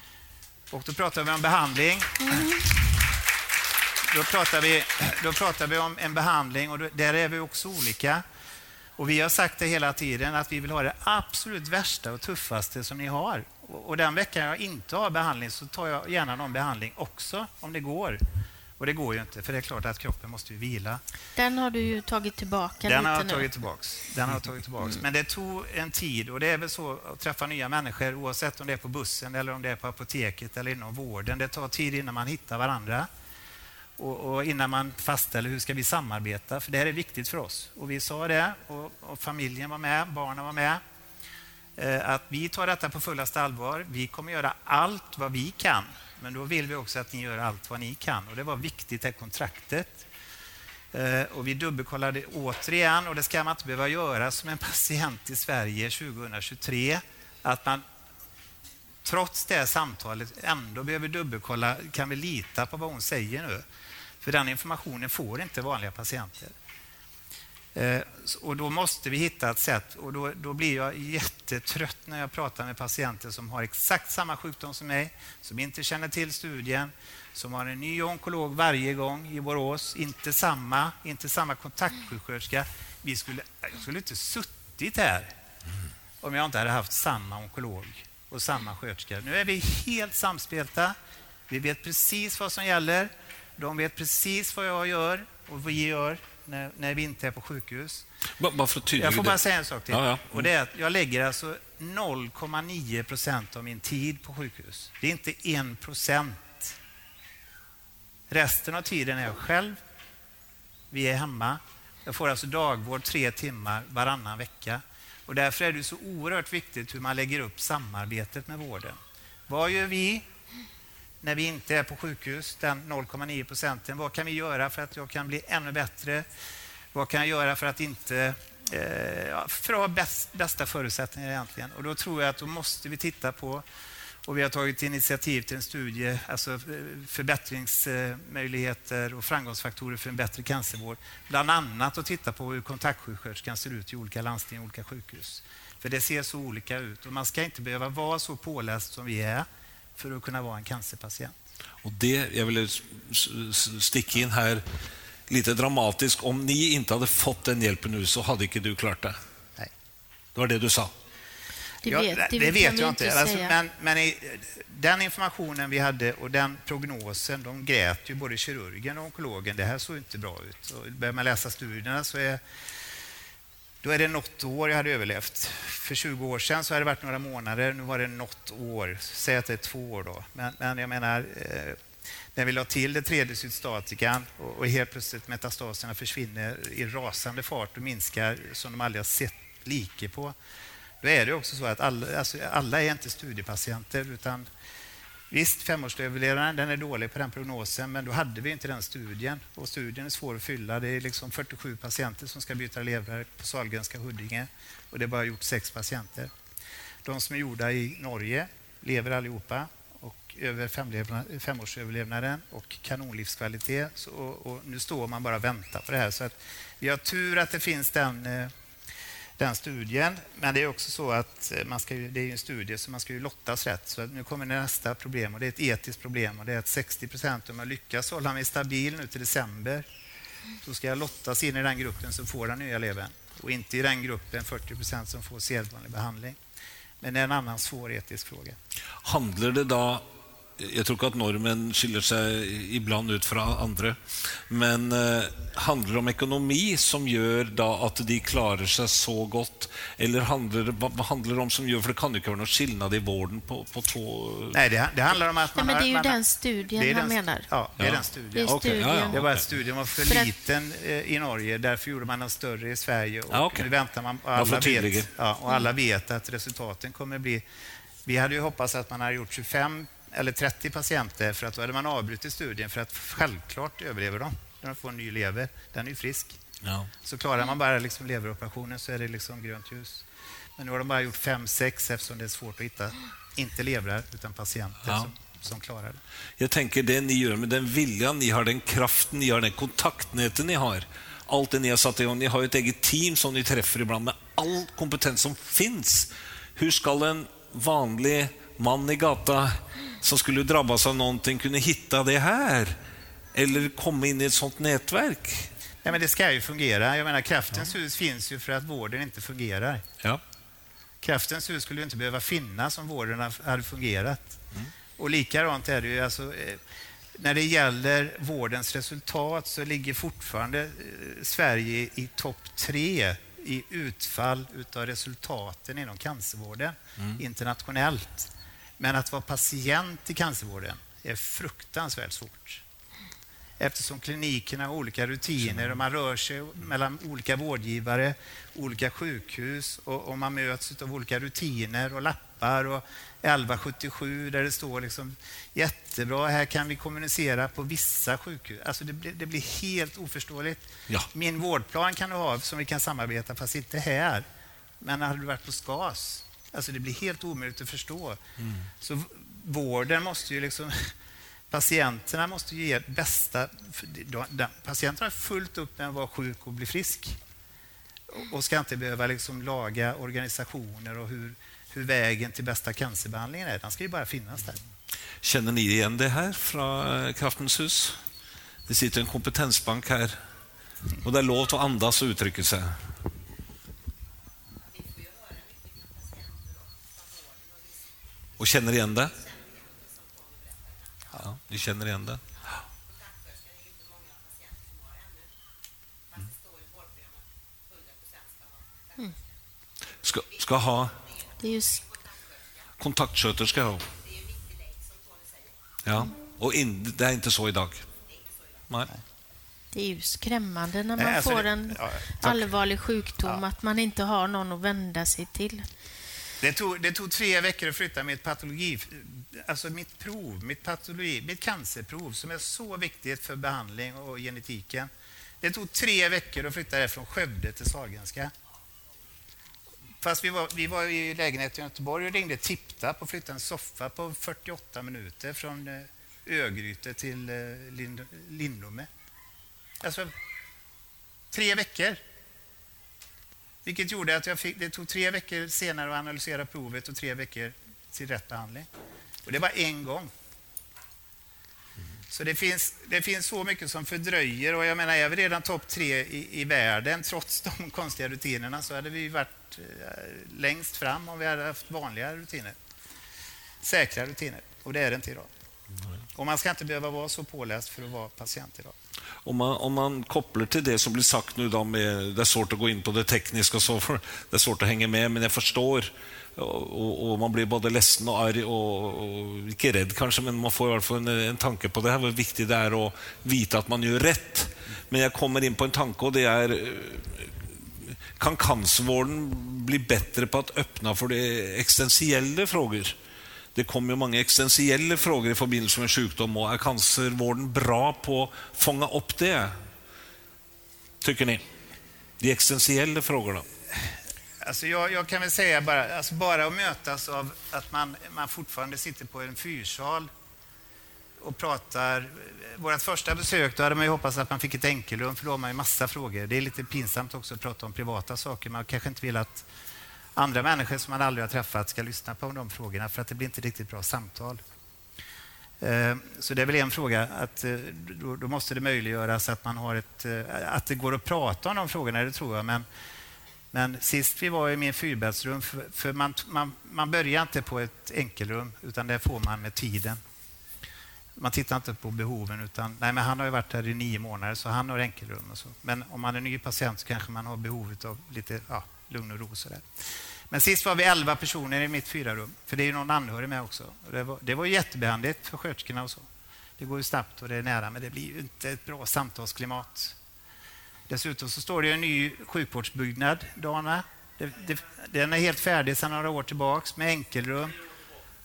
Och då pratar vi om behandling. Mm. Då, pratar vi, då pratar vi om en behandling och där är vi också olika. Och Vi har sagt det hela tiden att vi vill ha det absolut värsta och tuffaste som ni har. Och den veckan jag inte har behandling så tar jag gärna någon behandling också om det går. Och det går ju inte, för det är klart att kroppen måste ju vila. Den har du ju tagit tillbaka Den lite har jag nu. tagit tillbaks. Den har jag tagit tillbaks. Men det tog en tid och det är väl så att träffa nya människor oavsett om det är på bussen eller om det är på apoteket eller inom vården. Det tar tid innan man hittar varandra och, och innan man fastställer hur ska vi samarbeta. För det här är viktigt för oss. Och vi sa det och, och familjen var med, barnen var med. Eh, att vi tar detta på fullaste allvar. Vi kommer göra allt vad vi kan. Men då vill vi också att ni gör allt vad ni kan. Och det var viktigt, det kontraktet. Eh, Och vi dubbelkollade återigen, och det ska man inte behöva göra som en patient i Sverige 2023, att man trots det samtalet ändå behöver dubbelkolla, kan vi lita på vad hon säger nu? För den informationen får inte vanliga patienter. Eh, Och då måste vi hitta ett sätt och då, då blir jag jättetrött när jag pratar med patienter som har exakt samma sjukdom som mig, som inte känner till studien, som har en ny onkolog varje gång i Borås, inte samma, inte samma kontaktsjuksköterska. Vi skulle, jag skulle inte suttit här om jag inte hade haft samma onkolog och samma sköterska. Nu är vi helt samspelta. Vi vet precis vad som gäller. De vet precis vad jag gör och vad vi gör när, när vi inte är på sjukhus. Ba- Bara för att tydliggöra Jag får bara säga en sak till. Ja, ja. Och det är att jag lägger alltså 0,9 procent av min tid på sjukhus. Det är inte 1 procent. Resten av tiden är jag själv. Vi är hemma. Jag får alltså dagvård tre timmar varannan vecka. Och därför är det så oerhört viktigt hur man lägger upp samarbetet med vården. Vad gör vi när vi inte är på sjukhus, den 0,9 procenten? Vad kan vi göra för att jag kan bli ännu bättre? Vad kan jag göra för att inte eh, för att ha bäst, bästa förutsättningar egentligen? Och då tror jag att då måste vi titta på och vi har tagit initiativ till en studie, alltså eh, förbättringsmöjligheter och framgångsfaktorer för en bättre cancervård. Bland annat att titta på hur kontaktsjuksköterskan ser ut i olika landsting och olika sjukhus. För det ser så olika ut och man ska inte behöva vara så påläst som vi är för att kunna vara en cancerpatient. Och det, jag vill sticka in här lite dramatiskt. Om ni inte hade fått den hjälpen nu så hade inte du klart det. Nej. Det var det du sa. Det Ja, vet, det det kan vet jag inte. Alltså, men men i, den informationen vi hade och den prognosen, de grät ju både kirurgen och onkologen. Det här såg inte bra ut. Och börjar man läsa studierna så är då är det något år jag hade överlevt. För 20 år sedan så hade det varit några månader, nu var det något år. Säg att det är två år då. Men, men jag menar, eh, när vi la till det tredje cytostatikan och, och helt plötsligt metastaserna försvinner i rasande fart och minskar som de aldrig har sett like på. Då är det också så att alla, alltså alla är inte studiepatienter utan Visst, femårsöverlevnaden den är dålig på den prognosen, men då hade vi inte den studien. Och studien är svår att fylla. Det är liksom 47 patienter som ska byta lever på Sahlgrenska Huddinge och det är bara gjort sex patienter. De som är gjorda i Norge lever allihopa och över femårsöverlevnaden och kanonlivskvalitet. Så, och, och nu står man bara och väntar på det här. Så att vi har tur att det finns den eh, den studien. Men det är också så att eh, man ska ju, det är en studie så man ska ju lottas rätt. Så nu kommer nästa problem och det är ett etiskt problem och det är att 60 procent om jag lyckas hålla mig stabil nu till december så ska jag lottas in i den gruppen som får den nya levern och inte i den gruppen 40 procent som får sedvanlig behandling. Men det är en annan svår etisk fråga. Handlar det då Jeg tror ikke at nordmenn skiller seg iblant ut fra andre. Men eh, handler det om ekonomi som gjør da at de klarer seg så godt? Eller handler det, hva hva handler det om som gjør For det kan jo ikke være noe skillnad i vården på, på to Nej, det, det handlar om att Ja, man men har, det är ju man, den studien det är han den, menar. Ja, det är Ja. den Det studien. är Okej, ja, studien. ja. Det var att studien var för, För att- liten eh, i Norge, därför gjorde man den större i Sverige. Och Ja, okej. Nu väntar man, och alla, vet, ja, och alla vet att resultaten kommer bli... Vi hade ju hoppats att man hade gjort 25 eller 30 patienter för att då hade man avbrutit studien för att självklart överlever de de får en ny lever. Den är ju frisk. Ja. Så klarar man bara liksom leveroperationen så är det liksom grönt ljus. Men nu har de bara gjort fem, sex eftersom det är svårt att hitta, inte levrar, utan patienter Ja. som, som klarar det. Jeg tenker Det ni gjør med den viljan ni har, den kraften ni har, den kontaktnätet ni har Alt det ni har satt i gang. Ni har jo et eget team som ni treffer iblant med all kompetens som fins. Hur skal en vanlig mann i gata som skulle drabbas av någonting, kunne hitta det här? Eller komme inn i ett sånt nätverk? Ja, men det ska ju fungera. Jag menar, kraftens hus finns ju för att vården inte fungerar. Ja. Kraftens hus skulle ju inte behöva finnas om vården hade fungerat. Mm. Och likadant är det ju. Alltså, eh, när det gäller vårdens resultat så ligger fortfarande eh, Sverige i topp tre i utfall av resultaten inom cancervården mm. internationellt. Men att vara patient i cancervården är fruktansvärt svårt eftersom klinikerna har olika rutiner och man rör sig mellan olika vårdgivare, olika sjukhus och, och man möts av olika rutiner och lappar och 1177 där det står liksom jättebra, här kan vi kommunicera på vissa sjukhus. Alltså det, blir, det blir helt oförståeligt. Ja. Min vårdplan kan du ha som vi kan samarbeta, fast inte här. Men hade du varit på SKAS, alltså det blir helt omöjligt att förstå. Mm. Så vården måste ju liksom Patienterna måste ge bästa... Patienterna har fullt upp med att vara sjuk och bli frisk och ska inte behöva liksom laga organisationer och hur, hur vägen till bästa cancerbehandlingen är. Den ska ju bara finnas där. Känner ni igen det här från eh, Kraftens hus? Det sitter en kompetensbank här och det är lov att andas och uttrycka sig. Och känner igen det? Ja, ni känner igen det? Mm. Ska, ska ha... Det är just... Kontaktsköterska ha. Ja, och in, det är inte så idag. Nej. Det är ju skrämmande när man Nej, alltså får en ja, allvarlig sjukdom, ja. att man inte har någon att vända sig till. Det tog, det tog tre veckor att flytta mitt patologi, alltså mitt prov, mitt patologi, mitt cancerprov som är så viktigt för behandling och genetiken. Det tog tre veckor att flytta det från Skövde till Sahlgrenska. Fast vi var, vi var i lägenheten i Göteborg och ringde Tiptap och flyttade en soffa på 48 minuter från eh, Ögryte till eh, Lindome. Alltså, tre veckor. Vilket gjorde att jag fick, det tog tre veckor senare att analysera provet och tre veckor till rätt behandling. Och det var en gång. Så det finns, det finns så mycket som fördröjer och jag menar, är vi redan topp tre i, i världen trots de konstiga rutinerna så hade vi varit eh, längst fram om vi hade haft vanliga rutiner. Säkra rutiner. Och det är det inte idag. Och man ska inte behöva vara så påläst för att vara patient idag. Om man, om man kopplar till det som blir sagt nu, då med, det är svårt att gå in på det tekniska, så för, det är svårt att hänga med, men jag förstår. Och, och man blir både ledsen och arg och, och inte rädd kanske, men man får i alla fall en, en tanke på det här, hur viktigt det är att veta att man gör rätt. Men jag kommer in på en tanke och det är kan cancervården bli bättre på att öppna för de existentiella frågor? Det kommer ju många existentiella frågor i förbindelse med sjukdom och är cancervården bra på att fånga upp det? Tycker ni? De existentiella frågorna. Alltså jag, jag, kan väl säga bara, alltså bara att mötas av att man, man fortfarande sitter på en fyrsal och pratar. Vårt första besök då hade man ju hoppats att man fick ett enkelrum för då har man ju massa frågor. Det är lite pinsamt också att prata om privata saker. Man kanske inte vill att andra människor som man aldrig har träffat ska lyssna på de frågorna för att det blir inte riktigt bra samtal. Eh, så det är väl en fråga, att eh, då måste det möjliggöras att man har ett, eh, att det går att prata om de frågorna, det tror jag. Men, men sist vi var i min fyrbäddsrum, för, för man, man, man börjar inte på ett enkelrum, utan det får man med tiden. Man tittar inte på behoven, utan nej, men han har ju varit här i nio månader, så han har enkelrum. Och så. Men om man är ny patient så kanske man har behov av lite ja, lugn och ro. Så där. Men sist var vi elva personer i mitt fyrarum, för det är ju någon anhörig med också. Det var, det var jättebehandligt för sköterskorna och så. Det går ju snabbt och det är nära, men det blir ju inte ett bra samtalsklimat. Dessutom så står det en ny sjukvårdsbyggnad, Dana. Det, det, den är helt färdig sedan några år tillbaks med enkelrum.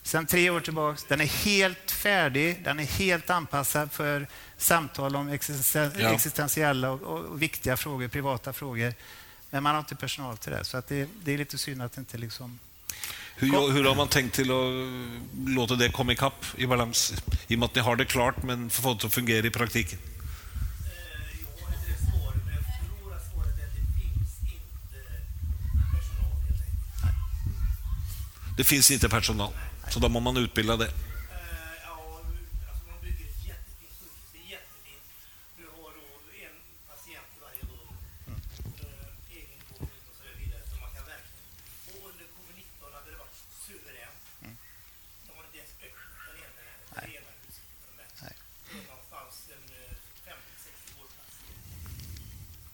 Sedan tre år tillbaks. Den är helt färdig. Den är helt anpassad för samtal om existentiella och, och viktiga frågor, privata frågor. Men man har inte personal till det, så att det, det är lite synd att det inte liksom... Hur, hur, har man tänkt till att låta det komma ikapp i balans? I och med att ni har det klart, men få det att fungera i praktiken? Det finns inte personal, så då måste man utbilda det.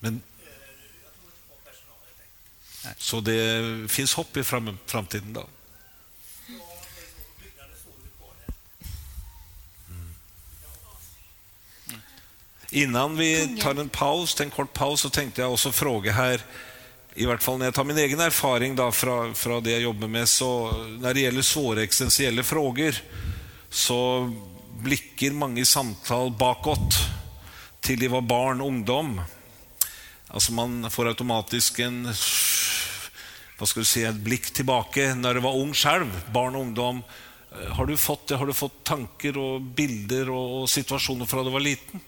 Men, så det finns hopp i fram, framtiden då? Innan vi tar en paus, en kort paus, så tänkte jag också fråga här, i hvert fall när jag tar min egen erfaring då, från, det jag jobbar med, så när det gäller svåra existentiella frågor så blickar många samtal bakåt till de var barn och ungdom. Alltså man får automatiskt en, vad ska du säga, en blick tillbaka när du var ung själv, barn och ungdom. Eh, har du fått det? Har du fått tankar och bilder och situationer från du var liten?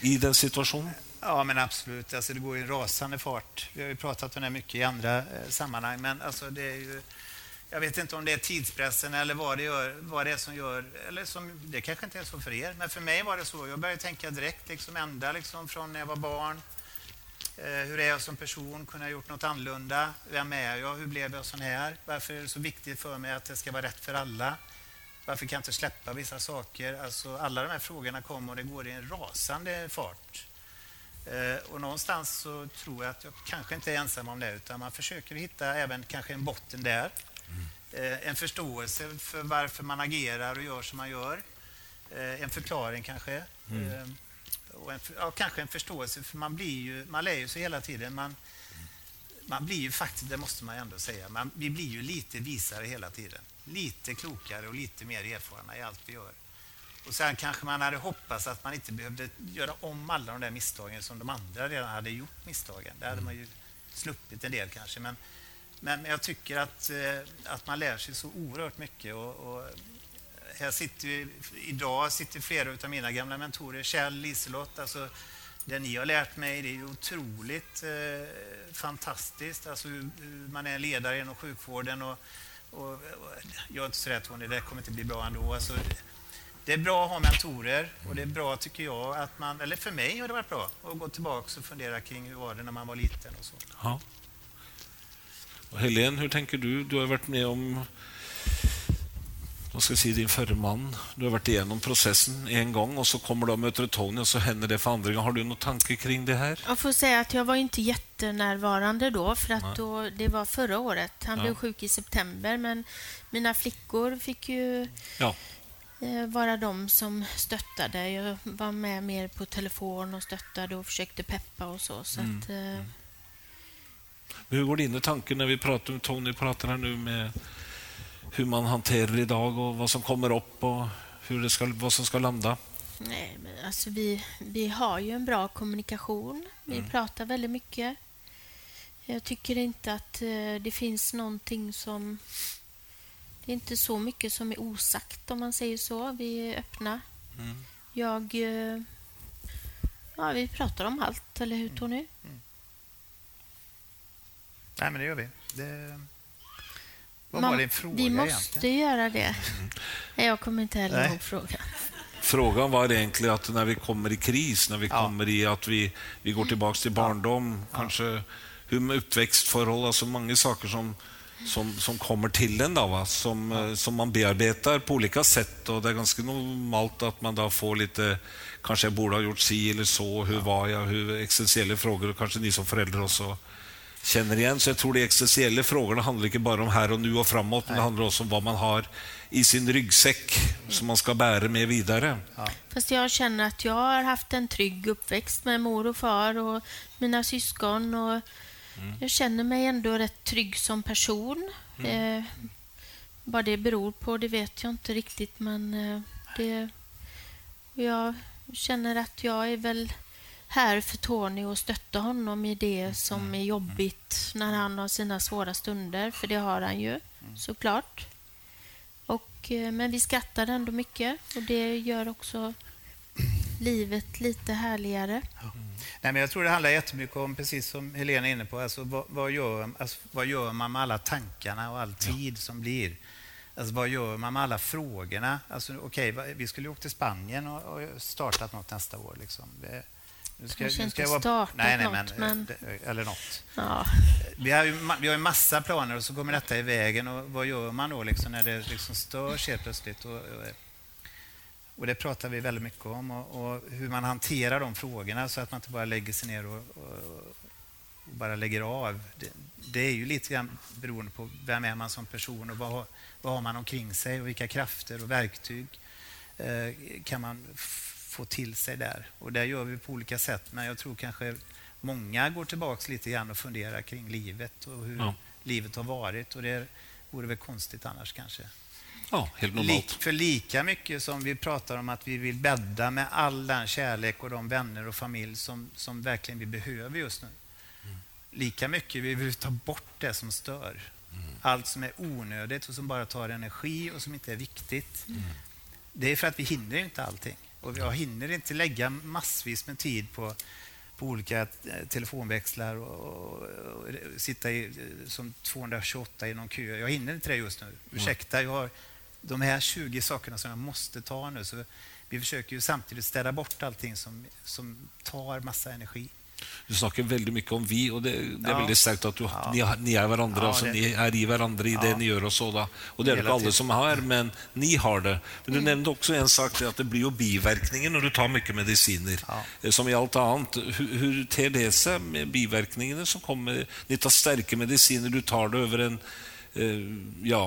I den situationen? Ja, men absolut. Alltså, det går i en rasande fart. Vi har ju pratat om det mycket i andra eh, sammanhang, men alltså, det är ju... Jag vet inte om det är tidspressen eller vad det, gör, vad det är som gör... Eller som, det kanske inte är så för er, men för mig var det så. Jag började tänka direkt, liksom, ända liksom, från när jag var barn. Eh, hur är jag som person? Kunde jag gjort något annorlunda? Vem är jag? Hur blev jag sån här? Varför är det så viktigt för mig att det ska vara rätt för alla? Varför kan jag inte släppa vissa saker? Alltså, alla de här frågorna kommer och det går i en rasande fart. Eh, och någonstans så tror jag att jag kanske inte är ensam om det, utan man försöker hitta även kanske en botten där. Eh, en förståelse för varför man agerar och gör som man gör. En förklaring kanske. Mm. Och en, ja, kanske en förståelse, för man, blir ju, man lär ju sig hela tiden. Man, man blir ju faktiskt, det måste man ändå säga, man, vi blir ju lite visare hela tiden. Lite klokare och lite mer erfarna i allt vi gör. Och sen kanske man hade hoppats att man inte behövde göra om alla de där misstagen som de andra redan hade gjort misstagen. Där hade man ju sluppit en del kanske. Men, men jag tycker att, eh, att man lär sig så oerhört mycket. Och, och här sitter ju, idag sitter flera av mina gamla mentorer, Kjell, Liselott, alltså det ni har lärt mig det är otroligt eh, fantastiskt. Alltså hur, hur, man är ledare inom sjukvården. Och, och, och, jag är inte så rädd Tony, det kommer inte bli bra ändå. Alltså, det är bra att ha mentorer och det är bra tycker jag att man, eller för mig har det varit bra att gå tillbaka och fundera kring hur var det när man var liten och så. Ja. Och Helene, hur tänker du? Du har varit med om vad ska jag säga, din förre man. Du har varit igenom processen en gång och så kommer du och möter Tony och så händer det för andra gången. Har du några tankar kring det här? Jag får säga att jag var inte jättenärvarande då, för att då, det var förra året. Han ja. blev sjuk i september, men mina flickor fick ju ja. Eh, vara de som stöttade. Jag var med mer på telefon och stöttade och försökte peppa och så. så mm. att, eh... Mm. Hur går dina tankar när vi pratar, Tony pratar här nu med hur man hanterar idag och vad som kommer upp och hur det ska, vad som ska landa? Nej, men alltså vi, vi har ju en bra kommunikation. Vi mm. pratar väldigt mycket. Jag tycker inte att eh, det finns någonting som det är inte så mycket som är osagt om man säger så. Vi är öppna. Mm. Jag... Eh, ja, vi pratar om allt, eller hur Tony? Mm. Mm. Nej, men det gör vi. Det... Vad Man, var din fråga Vi måste egentligen? göra det. Mm. Jag kommer inte heller ihåg frågan. Frågan var egentligen att när vi kommer i kris, när vi ja. kommer i att vi, vi går tillbaka till barndom, ja. kanske hur med uppväxtförhållanden, alltså många saker som som, som kommer till en, då, va? Som, ja. Eh, som man bearbetar på olika sätt. Och det är ganska normalt att man då får lite, kanske jag borde ha gjort si eller så, hur ja. var jag, hur existentiella frågor, och kanske ni som föräldrar också känner igen. Så jag tror de existentiella frågorna handlar inte bara om här och nu och framåt, men det handlar också om vad man har i sin ryggsäck som man ska bära med vidare. Ja. Fast jag känner att jag har haft en trygg uppväxt med mor och far och mina syskon. Och Mm. Jag känner mig ändå rätt trygg som person. Mm. Eh, vad det beror på, det vet jag inte riktigt, men eh, det... Jag känner att jag är väl här för Tony och stötta honom i det som mm. är jobbigt när han har sina svåra stunder, för det har han ju mm. såklart. Och, eh, men vi skrattar ändå mycket och det gör också livet lite härligare. Mm. Nej, men jag tror det handlar jättemycket om, precis som Helena är inne på, alltså, vad, vad, gör, alltså, vad gör man med alla tankarna och all tid ja. som blir? Alltså, vad gör man med alla frågorna? Alltså, okay, vi skulle åka till Spanien och, och startat något nästa år. Liksom. Det, nu ska, Kanske nu ska inte vara, startat nej, nej, men, men... Eller något. Ja. Vi har ju vi har en massa planer och så kommer detta i vägen. Och vad gör man då liksom, när det liksom störs helt plötsligt? Och, och, Och Det pratar vi väldigt mycket om och, och, hur man hanterar de frågorna så att man inte bara lägger sig ner och, och, och bara lägger av. Det, det, är ju lite grann beroende på vem är man som person och vad, vad har man omkring sig och vilka krafter och verktyg eh, kan man få till sig där. Och det gör vi på olika sätt, men jag tror kanske många går tillbaka lite grann och funderar kring livet och hur ja. livet har varit. Och det vore väl konstigt annars kanske. Ja, helt normalt. för lika mycket som vi pratar om att vi vill bädda med all den kärlek och de vänner och familj som, som verkligen vi behöver just nu. Mm. Lika mycket vill vi ta bort det som stör. Mm. Allt som är onödigt och som bara tar energi och som inte är viktigt. Mm. Det är för att vi hinner inte allting. Och jag hinner inte lägga massvis med tid på, på olika eh, telefonväxlar och, och, och sitta i, som 228 i någon kö. Jag hinner inte det just nu. Ursäkta, jag har de här 20 sakerna som jag måste ta nu. Så vi försöker ju samtidigt städa bort allting som, som tar massa energi. Du snakker veldig mye om vi, og det, det er ja. veldig sterkt at du, ja. ni, ni, er hverandre. Ja, altså, ni er i hverandre i det ni gjør også. Da. Og det det ikke alle som har, men ni har det. Men du mm. nevnte også en sak, at det blir jo bivirkninger når du tar mye medisiner. Eh, som i alt annet. Hvordan ter det seg med bivirkningene som kommer? Ni tar sterke medisiner, du tar det over en eh, ja,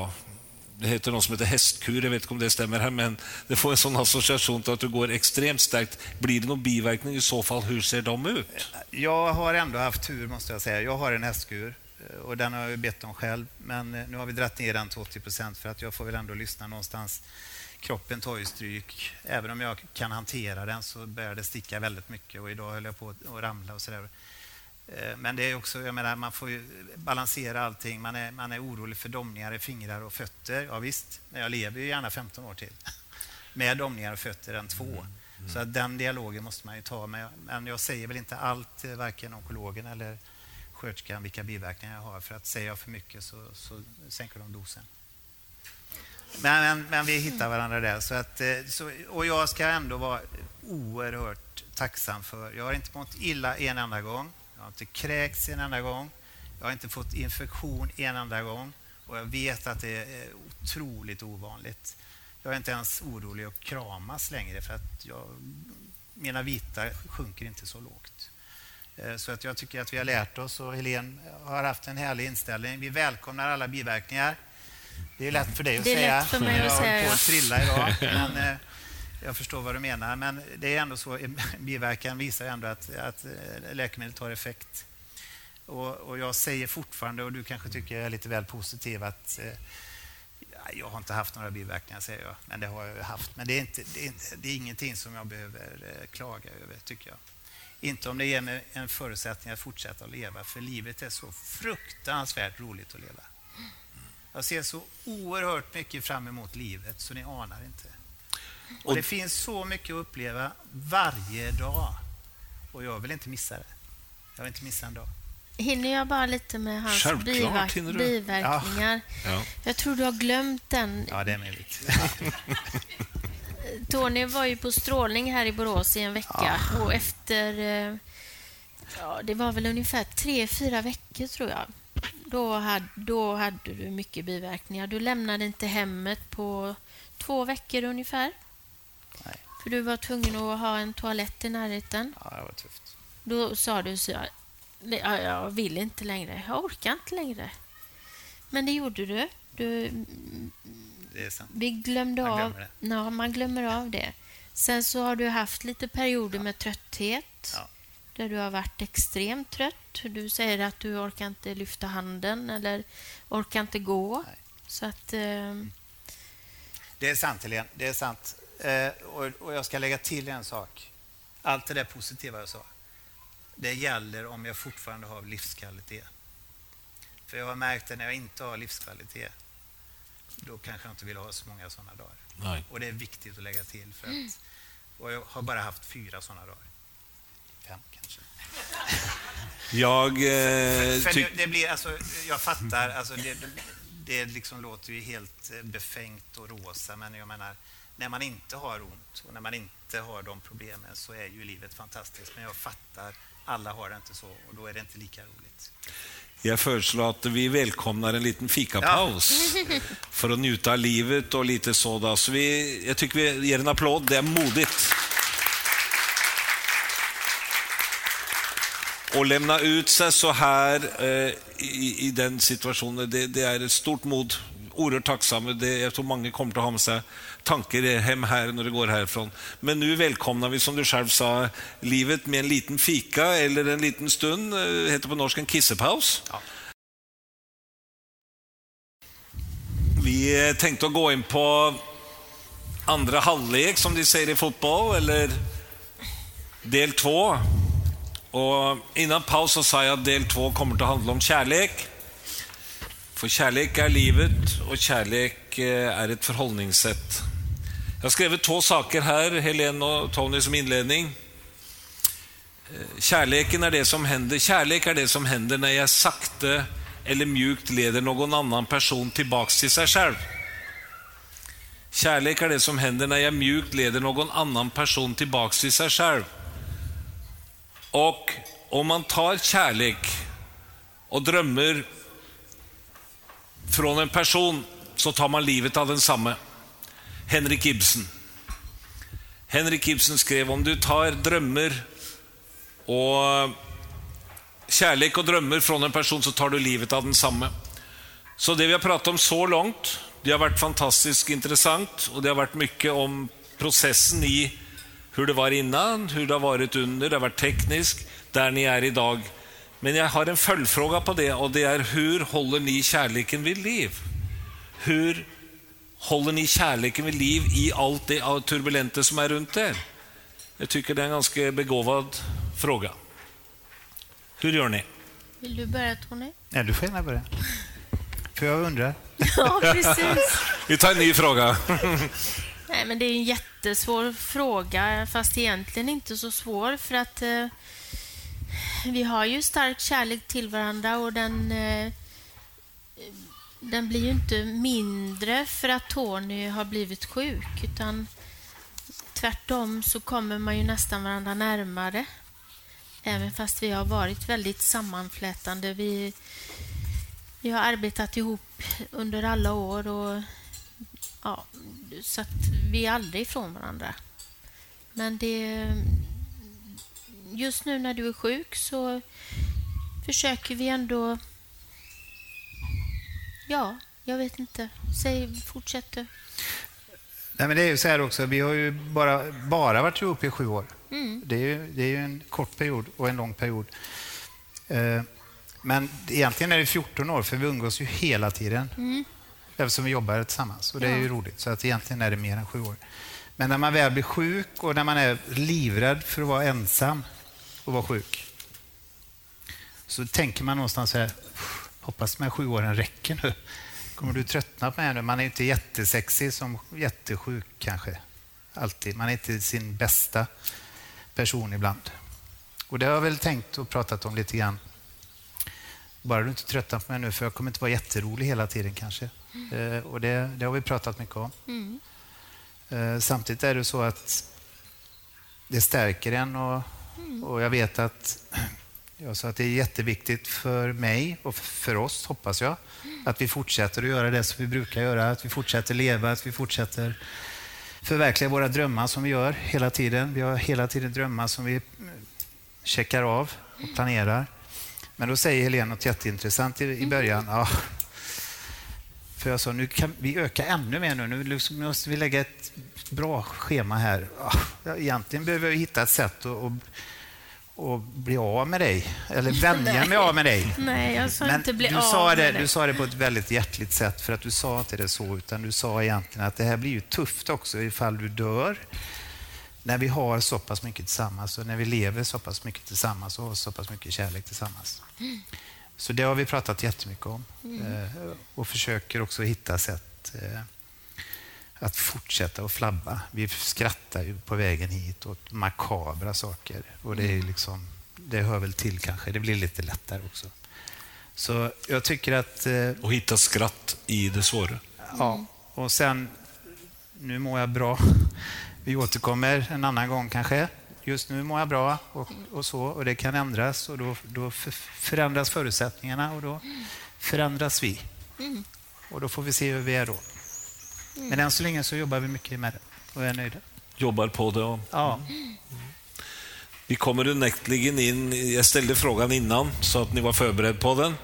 det heter något som heter hästkur, jag vet inte om det stämmer här, men det får en sån association till att du går extremt starkt. Blir det någon biverkning i så fall, hur ser de ut? Jag har ändå haft tur måste jag säga. Jag har en hästkur eh, och den har jag bett om själv, men eh, nu har vi dragit ner den till 80 procent för att jag får väl ändå lyssna någonstans. Kroppen tar ju stryk. Även om jag kan hantera den så börjar det sticka väldigt mycket och idag höll jag på att ramla och sådär. Eh, men det är också, jag menar, man får balansera allting. Man är, man är orolig för domningar i fingrar och fötter. Ja, visst, men jag lever ju gärna 15 år till med domningar och fötter än två. Mm. Mm. Så att den dialogen måste man ju ta. Jag, men jag säger väl inte allt, eh, varken onkologen eller sköterskan, vilka biverkningar jag har. För att säger jag för mycket så, så sänker de dosen. Men, men, men, vi hittar varandra där. Så att, eh, så, och jag ska ändå vara oerhört tacksam för... Jag har inte mått illa en enda gång. Jag har inte kräkts en enda gång. Jag har inte fått infektion en enda gång. Och jag vet att det är otroligt ovanligt. Jag är inte ens orolig att kramas längre för att jag, mina vita sjunker inte så lågt. Eh, så att jag tycker att vi har lärt oss och Helene har haft en härlig inställning. Vi välkomnar alla biverkningar. Det är lätt för dig att det är säga. Lätt för mig att säga. Jag har på att trilla idag. Men, eh, jag förstår vad du menar, men det är ändå så. Biverkan visar ändå att, att eh, läkemedlet har effekt. Och, och, jag säger fortfarande, och du kanske tycker jag är lite väl positiv, att eh, jag har inte haft några biverkningar, säger jag. Men det har jag haft. Men det är, inte, det är, det är ingenting som jag behöver eh, klaga över, tycker jag. Inte om det ger mig en förutsättning att fortsätta att leva, för livet är så fruktansvärt roligt att leva. Jag ser så oerhört mycket fram emot livet, så ni anar inte. Och det finns så mycket att uppleva varje dag. Och jag vill inte missa det. Jag vill inte missa en dag. Hinner jag bara lite med hans biverk biverkningar? Ja. Ja. Jag tror du har glömt den. Ja, det är möjligt. Tony var ju på strålning här i Borås i en vecka ja. och efter... Eh, ja, det var väl ungefär tre, fyra veckor, tror jag. Då hade, då hade du mycket biverkningar. Du lämnade inte hemmet på två veckor ungefär. För du var tvungen att ha en toalett i närheten. Ja, det var tufft. Då sa du så ja, jag vill inte längre. Jag orkar inte längre. Men det gjorde du. du det är sant. Vi glömde man av... Ja, man glömmer av det. Sen så har du haft lite perioder ja. med trötthet. Ja. Där du har varit extremt trött. Du säger att du orkar inte lyfta handen eller orkar inte gå. Nej. Så att... Eh... Det är sant, Helene. Det är sant. Eh, och, jag ska lägga till en sak. Allt det där positiva jag sa, det gäller om jag fortfarande har livskvalitet. För jag har märkt att när jag inte har livskvalitet, då kanske jag inte vill ha så många sådana dagar. Nej. Och det är viktigt att lägga till. För att, och jag har bara haft fyra sådana dagar. Fem kanske. Jag... Eh, för, för det, det, blir, alltså, jag fattar, alltså, det, det liksom låter ju helt eh, befängt och rosa, men jag menar, när man inte har ont och när man inte har de problemen så är ju livet fantastiskt. Men jag fattar, alla har det inte så och då är det inte lika roligt. Jag föreslår att vi välkomnar en liten fikapaus för att njuta av livet och lite så. Så vi, jag tycker vi ger en applåd, det är modigt. Att lämna ut sig så här eh, i, i, den situationen, det, det, är ett stort mod. Oerhört tacksam. Det, jag tror många kommer att ha med sig tankar hem här när det går härifrån. Men nu välkomnar vi, som du själv sa, livet med en liten fika eller en liten stund. Det eh, heter på norsk en kissepaus. Ja. Vi eh, tänkte att gå in på andra halvlek, som de säger i fotboll, eller del två. Och innan paus så sa jag att del två kommer att handla om kärlek. För kärlek är livet och eh, kärlek är ett förhållningssätt. Jag har skrivit två saker här, Helene och Tony, som inledning. Eh, Kärleken är det som händer. Kärlek är det som händer när jag sakta eller mjukt leder någon annan person tillbaks till sig själv. Kärlek är det som händer när jag mjukt leder någon annan person tillbaks till sig själv. Och om man tar kärlek och drömmer från en person så tar man livet av densamme. Henrik Ibsen. Henrik Ibsen skrev om du tar drömmar och kärlek och drömmar från en person så tar du livet av densamme. Så det vi har pratat om så långt, det har varit fantastiskt intressant och det har varit mycket om processen i hur det var innan, hur det har varit under, det har varit tekniskt, där ni är idag. Men jag har en följdfråga på det och det är hur håller ni kärleken vid liv? Hur håller ni kärleken vid liv i allt det turbulenta som är runt er? Jag tycker det är en ganska begåvad fråga. Hur gör ni? Vill du börja Tony? Nej, du får gärna börja. För jag undrar. Ja, precis. Vi tar en ny fråga. Nej, men det är en jättesvår fråga, fast egentligen inte så svår för att eh, vi har ju stark kärlek till varandra och den, eh, den blir ju inte mindre för att Tony har blivit sjuk, utan tvärtom så kommer man ju nästan varandra närmare. Även fast vi har varit väldigt sammanflätande. Vi, vi har arbetat ihop under alla år och ja, så att vi är aldrig ifrån varandra. Men det... Just nu när du är sjuk så försöker vi ändå... Ja, jag vet inte. Säg, fortsätt du. Nej, men det är ju så här också, vi har ju bara, bara varit ihop i sju år. Mm. Det, är ju, det är ju en kort period och en lång period. Eh, men egentligen är det 14 år, för vi umgås ju hela tiden. Mm. Eftersom vi jobbar tillsammans. Och det är ju roligt. Så att egentligen är det mer än sju år. Men när man väl blir sjuk och när man är livrädd för att vara ensam och vara sjuk. Så tänker man någonstans så här, hoppas de här sju åren räcker nu. Kommer du tröttna på mig nu? Man är inte jättesexig som jättesjuk kanske. Alltid. Man är inte sin bästa person ibland. Och det har jag väl tänkt och pratat om lite grann. Bara du inte tröttnar på mig nu, för jag kommer inte vara jätterolig hela tiden kanske. Mm. och det, det, har vi pratat mycket om. Mm. Eh, samtidigt är det så att det stärker en och. Och jag vet att jag sa att det är jätteviktigt för mig och för oss, hoppas jag, att vi fortsätter att göra det som vi brukar göra, att vi fortsätter leva, att vi fortsätter förverkliga våra drömmar som vi gör hela tiden. Vi har hela tiden drömmar som vi checkar av och planerar. Men då säger Helene något jätteintressant i, början. Ja, för jag sa, nu kan vi öka ännu mer nu. Nu liksom måste vi lägga ett bra schema här. Ja, egentligen behöver vi hitta ett sätt att och bli av med dig, eller vänja mig av med dig. Nej, jag sa Men inte bli du av sa det, med. Du sa det på ett väldigt hjärtligt sätt, för att du sa inte det så, utan du sa egentligen att det här blir ju tufft också ifall du dör. När vi har så pass mycket tillsammans och när vi lever så pass mycket tillsammans och har så pass mycket kärlek tillsammans. Mm. Så det har vi pratat jättemycket om mm. Eh, och försöker också hitta sätt eh, att fortsätta att flabba. Vi skrattar ju på vägen hit åt makabra saker. Och det, är mm. liksom, det hör väl till kanske. Det blir lite lättare också. Så jag tycker att... Eh, och hitta skratt i det svåra. Ja, och sen... Nu mår jag bra. Vi återkommer en annan gång kanske. Just nu mår jag bra och, och så och det kan ändras och då, då förändras förutsättningarna och då förändras vi. Mm. Och då får vi se hur vi är då. Mm. Men än så länge så jobbar vi mycket med det och är nöjda. Jobbar på det? Och... Ja. Vi kommer onekligen in, jag ställde frågan innan så att ni var förberedda på den.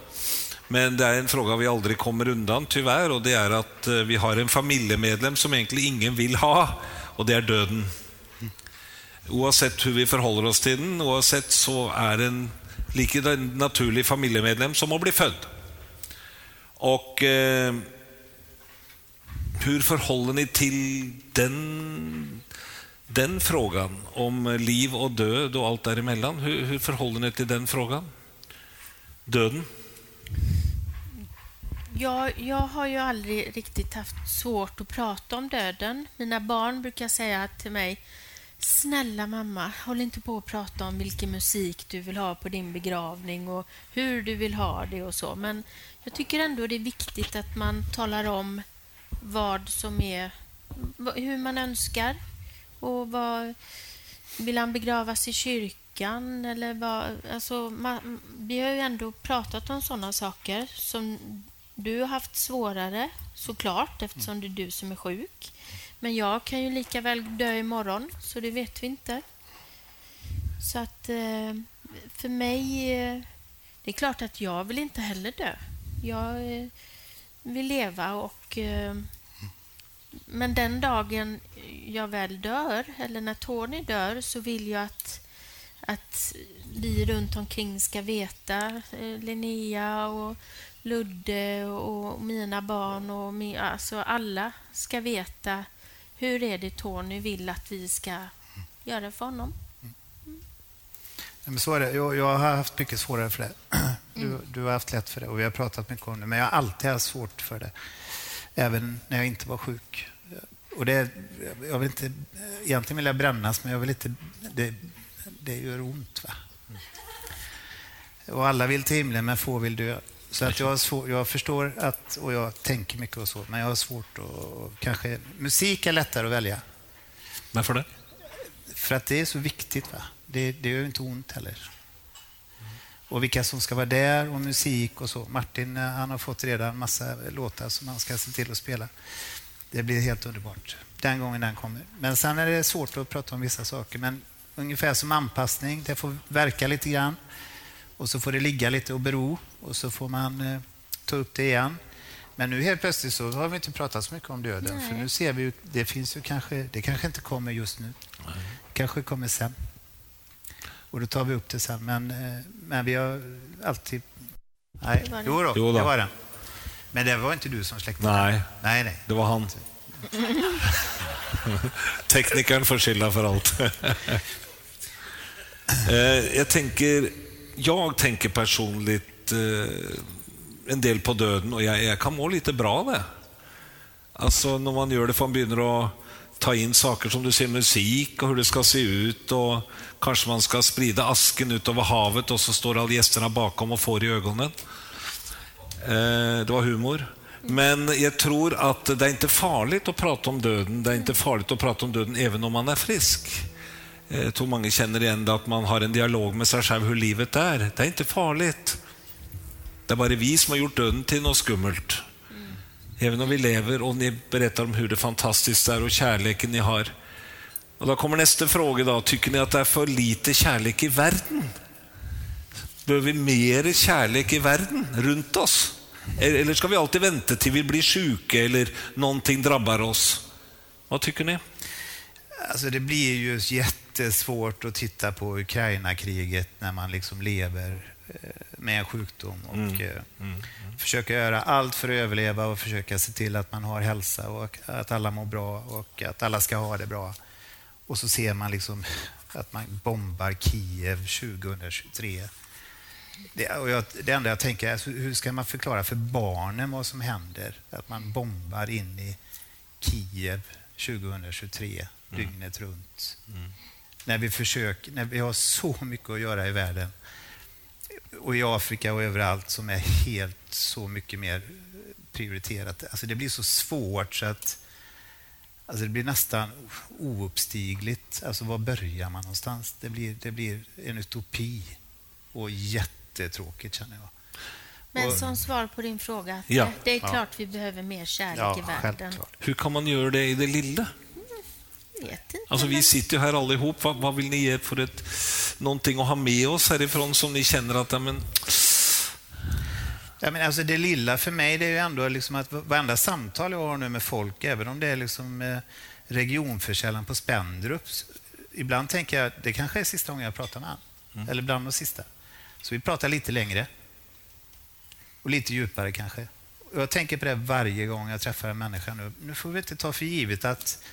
Men det är en fråga vi aldrig kommer undan tyvärr och det är att eh, vi har en familjemedlem som egentligen ingen vill ha och det är döden. Oavsett hur vi förhåller oss till den, oavsett så är en lika naturlig familjemedlem som att bli född. Och eh, hur förhåller ni till den, den frågan om liv och död och allt däremellan? Hur, hur förhåller ni till den frågan? Döden? Ja, jag har ju aldrig riktigt haft svårt att prata om döden. Mina barn brukar säga till mig Snälla mamma, håll inte på att prata om vilken musik du vill ha på din begravning och hur du vill ha det och så. Men jag tycker ändå det är viktigt att man talar om vad som är, hur man önskar och vad, vill han begravas i kyrkan eller vad, alltså man, vi har ju ändå pratat om sådana saker som du har haft svårare såklart eftersom det är du som är sjuk. Men jag kan ju lika väl dö imorgon, så det vet vi inte. Så att eh, för mig... Eh, det är klart att jag vill inte heller dö. Jag eh, vill leva och... Men den dagen jag väl dör, eller när Tony dör, så vill jag att, att vi runt omkring ska veta, Linnea och Ludde och mina barn och min, alltså alla ska veta hur är det Tony vill att vi ska göra för honom. Mm. Men så är det. Jag, jag, har haft mycket svårare för det. Du, mm. du, har haft lätt för det och vi har pratat mycket om det. Men jag har alltid haft svårt för det. Även när jag inte var sjuk. Och det, jag vill inte, egentligen vill jag brännas, men jag vill inte... Det, det gör ont. Va? Och alla vill till himlen, men få vill dö. Så att jag, svår, jag förstår att, och jag tänker mycket och så, men jag har svårt att... Kanske, musik är lättare att välja. Varför det? För att det är så viktigt. Va? Det, det gör inte ont heller. Och vilka som ska vara där och musik och så. Martin han har fått redan massa låtar som han ska se till att spela. Det blir helt underbart den gången den kommer. Men sen är det svårt att prata om vissa saker. Men ungefär som anpassning, det får verka lite grann. Och så får det ligga lite och bero och så får man eh, ta upp det igen. Men nu helt plötsligt så har vi inte pratat så mycket om döden. Nej. För nu ser vi ju, det finns ju kanske, det kanske inte kommer just nu. Nej. kanske kommer sen. Och då tar vi upp det sen. Men, eh, men vi har alltid... Nej, det var det. Jo, då, jo då. det var det. Men det var inte du som släckte Nej, nej, nej. det var han. Teknikern får skylla för allt. Eh, jag tänker jag tänker personligt eh, en del på döden och jag, jag, kan må lite bra av det. Alltså när man gör det för man börjar att ta in saker som du ser musik och hur det ska se ut och kanske man ska sprida asken ut över havet och så står alla gästerna bakom och får i ögonen. Eh, det var humor. Men jag tror att det är inte farligt att prata om döden. Det är inte farligt att prata om döden även om man är frisk. Jag eh, tror många känner igen det, att man har en dialog med sig själv hur livet är. Det är inte farligt. Det är bara vi som har gjort döden till något skummelt. Mm. Även om vi lever och ni berättar om hur det fantastiskt är och kärleken ni har. Och Då kommer nästa fråga. Då. Tycker ni att det är för lite kärlek i världen? Behöver vi mer kärlek i världen runt oss? Eller ska vi alltid vänta till vi blir sjuka eller någonting drabbar oss? Vad tycker ni? Alltså det blir ju jättesvårt att titta på Ukraina-kriget när man liksom lever eh, med en sjukdom och mm. Eh, mm. Mm. försöka göra allt för att överleva och försöka se till att man har hälsa och att alla mår bra och att alla ska ha det bra. Och så ser man liksom att man bombar Kiev 2023. Det, och jag, det enda jag tänker är hur ska man förklara för barnen vad som händer? Att man bombar in i Kiev 2023 mm. dygnet runt. Mm. När, vi försöker, när vi har så mycket att göra i världen och i Afrika och överallt som är helt så mycket mer prioriterat. Alltså det blir så svårt så att Alltså det blir nästan ouppstigligt. Alltså var börjar man någonstans? Det blir, det blir en utopi och jättetråkigt känner jag. Men Och- som svar på din fråga, Ja. det är klart vi behöver mer kärlek Ja, i världen. självklart. Hur kan man göra det i det lilla? Alltså, vi sitter ju här allihop. Vad, vad vill ni ge för ett, någonting att ha med oss härifrån som ni känner att ja, men, Ja, men alltså det lilla för mig det är ju ändå liksom att varenda samtal jag har nu med folk, även om det är liksom eh, regionförsäljaren på Spendrup, ibland tänker jag att det kanske är sista gången jag pratar med honom. Eller bland de sista. Så vi pratar lite längre. Och lite djupare kanske. Och jag tänker på det varje gång jag träffar en människa nu. Nu får vi inte ta för givet att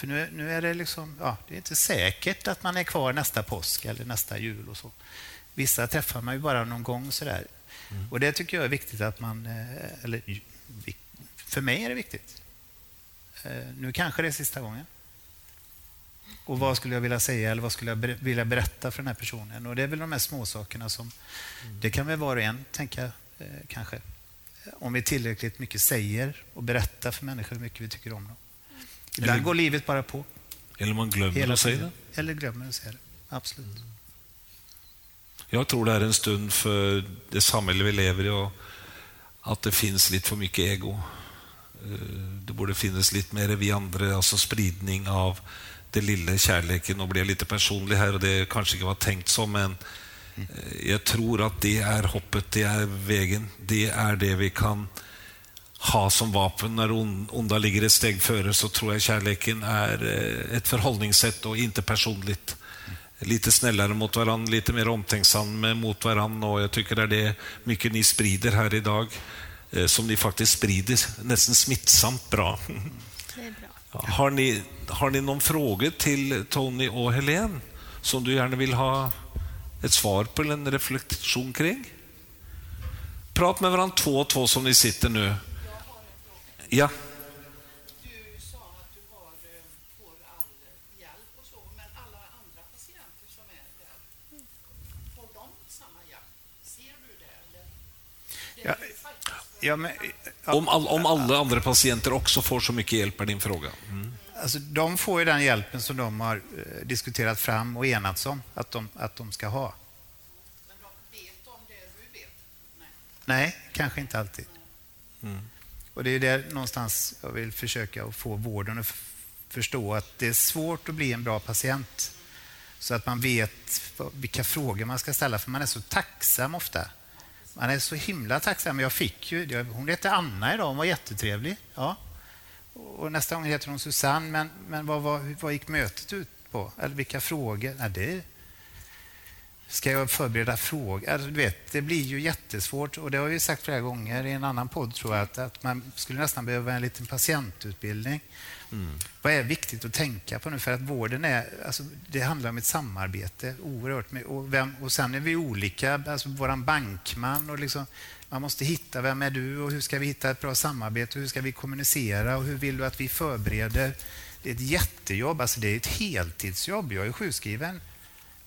för nu, nu är det liksom, ja, det är inte säkert att man är kvar nästa påsk eller nästa jul och så. Vissa träffar man ju bara någon gång sådär. Och det tycker jag är viktigt att man, eh, eller för mig är det viktigt. Eh, Nu kanske det är sista gången. Och vad skulle jag vilja säga eller vad skulle jag ber- vilja berätta för den här personen? Och det är väl de här små sakerna som, det kan väl var och en tänka eh, kanske. Om vi tillräckligt mycket säger och berättar för människor hur mycket vi tycker om dem. Ibland Eller- går livet bara på. eller man glömmer Hela att säga det? Eller glömmer att säga det. Absolut. Jag tror det är en stund för det samhälle vi lever i och att det finns lite för mycket ego. Eh, Det borde finnas lite mer vi andra, alltså spridning av det lilla kärleken. Nu blir jag lite personlig här och det kanske inte var tänkt så, men eh, jag tror att det är hoppet, det är vägen. Det är det vi kan ha som vapen när on- onda ligger ett steg före så tror jag kärleken är eh, ett förhållningssätt och inte personligt. Lite snällare mot varandra, lite mer omtänksamma mot varandra och jag tycker det är det mycket ni sprider här idag eh, som ni faktiskt sprider nästan smittsamt bra. Bra. Har ni, har ni någon fråga till Tony och Helene som du gärna vill ha ett svar på eller en reflektion kring? Prat med varandra två och två som ni sitter nu. Ja. Du sa att du har, eh, får all hjälp och så, men alla andra patienter som är där, får de samma hjälp? Ser du det? Eller? Det Ja, men, ja, Om, all, om alla andra patienter också får så mycket hjälp är din fråga. Mm. Alltså, de får ju den hjälpen som de har eh, diskuterat fram och enats om att de, att de ska ha. Men de vet om det du vet? Nej. Nej, kanske inte alltid. Och Det är där någonstans jag vill försöka att få vården att förstå att det är svårt att bli en bra patient. Så att man vet vilka frågor man ska ställa, för man är så tacksam ofta. Man är så himla tacksam. Jag fick ju, hon hette Anna idag, hon var jättetrevlig. Ja. Och nästa gång heter hon Susanne, men, men vad, vad, vad gick mötet ut på? Eller vilka frågor? Nej, det, Ska jag förbereda frågor? Alltså, du vet, det blir ju jättesvårt och det har vi sagt flera gånger i en annan podd tror jag att, att man skulle nästan behöva en liten patientutbildning. Vad är viktigt att tänka på nu? För att vården är, alltså, det handlar om ett samarbete oerhört. Med, och, vem, och sen är vi olika, alltså våran bankman och liksom, man måste hitta vem är du och hur ska vi hitta ett bra samarbete? Hur ska vi kommunicera och hur vill du att vi förbereder? Det är ett jättejobb, alltså det är ett heltidsjobb. Jag är sjukskriven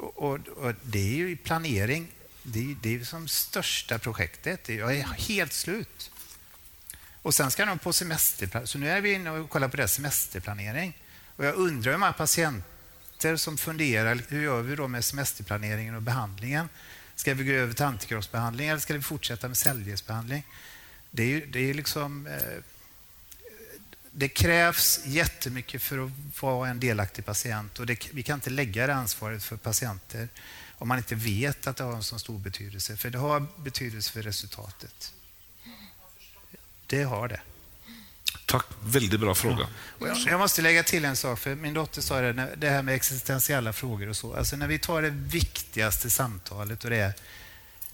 och, och, och det är ju planering. Det är, det är ju som största projektet. Jag är helt slut. Och sen ska de på semester. Så nu är vi inne och kollar på det semesterplanering. Och jag undrar hur många patienter som funderar, hur gör vi då med semesterplaneringen och behandlingen? Ska vi gå över till antikroppsbehandling eller ska vi fortsätta med cellgiftsbehandling? Det är ju det är liksom... Eh, det krävs jättemycket för att vara en delaktig patient och det, vi kan inte lägga det ansvaret för patienter om man inte vet att det har en så stor betydelse. För det har betydelse för resultatet. Det har det. Tack, väldigt bra fråga. Och jag, jag måste lägga till en sak, för min dotter sa det, det här med existentiella frågor och så. Alltså när vi tar det viktigaste samtalet och det är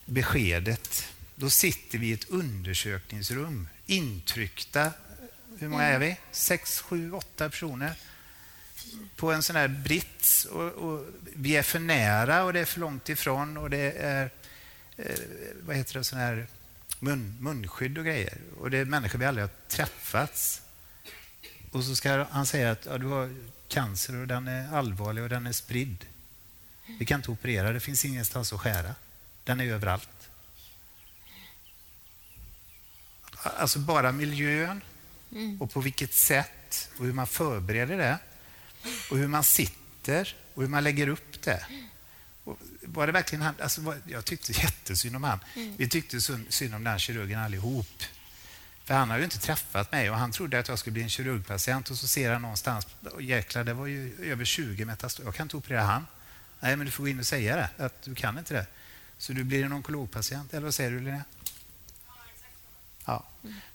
beskedet, då sitter vi i ett undersökningsrum, intryckta, hur många är vi? Sex, sju, åtta personer på en sån här brits och, och vi är för nära och det är för långt ifrån och det är eh, vad heter det, sån här mun, munskydd och grejer. Och det är människor vi aldrig har träffats. Och så ska han säga att ja, du har cancer och den är allvarlig och den är spridd. Vi kan inte operera, det finns ingenstans att skära. Den är överallt. Alltså bara miljön och på vilket sätt och hur man förbereder det och hur man sitter och hur man lägger upp det. Och var det verkligen han, alltså, var- jag tyckte jättesynd om han. Vi tyckte synd synd om den kirurgen allihop. För han har ju inte träffat mig och han trodde att jag skulle bli en kirurgpatient och så ser han någonstans, och jäklar det var ju över 20 metastaser, jag kan inte operera han. Nej, men du får gå in och säga det, att du kan inte det. Så du blir en onkologpatient, eller vad säger du Linnea? Ja.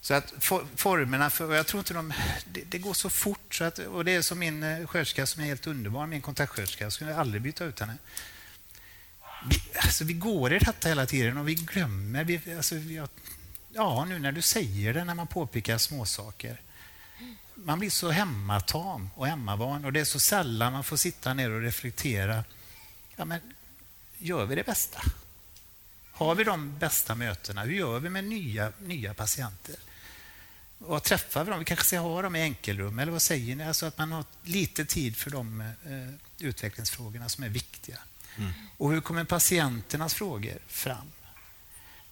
Så att for, formerna, för, och jag tror inte de, det, det går så fort. Så att, och det är som min eh, sköterska som är helt underbar, min kontaktsköterska, jag skulle aldrig byta ut henne. Vi, alltså, vi går i detta hela tiden och vi glömmer. Vi, alltså, vi, har- ja, nu när du säger det, när man påpekar småsaker. Man blir så hemmatam och hemmavan och det är så sällan man får sitta ner och reflektera. Ja, men gör vi det bästa? Har vi de bästa mötena? Hur gör vi med nya, nya patienter? Och träffar vi dem? Vi kanske ska ha dem i enkelrum, eller vad säger ni? Alltså att man har lite tid för de eh, utvecklingsfrågorna som är viktiga. Och hur kommer patienternas frågor fram?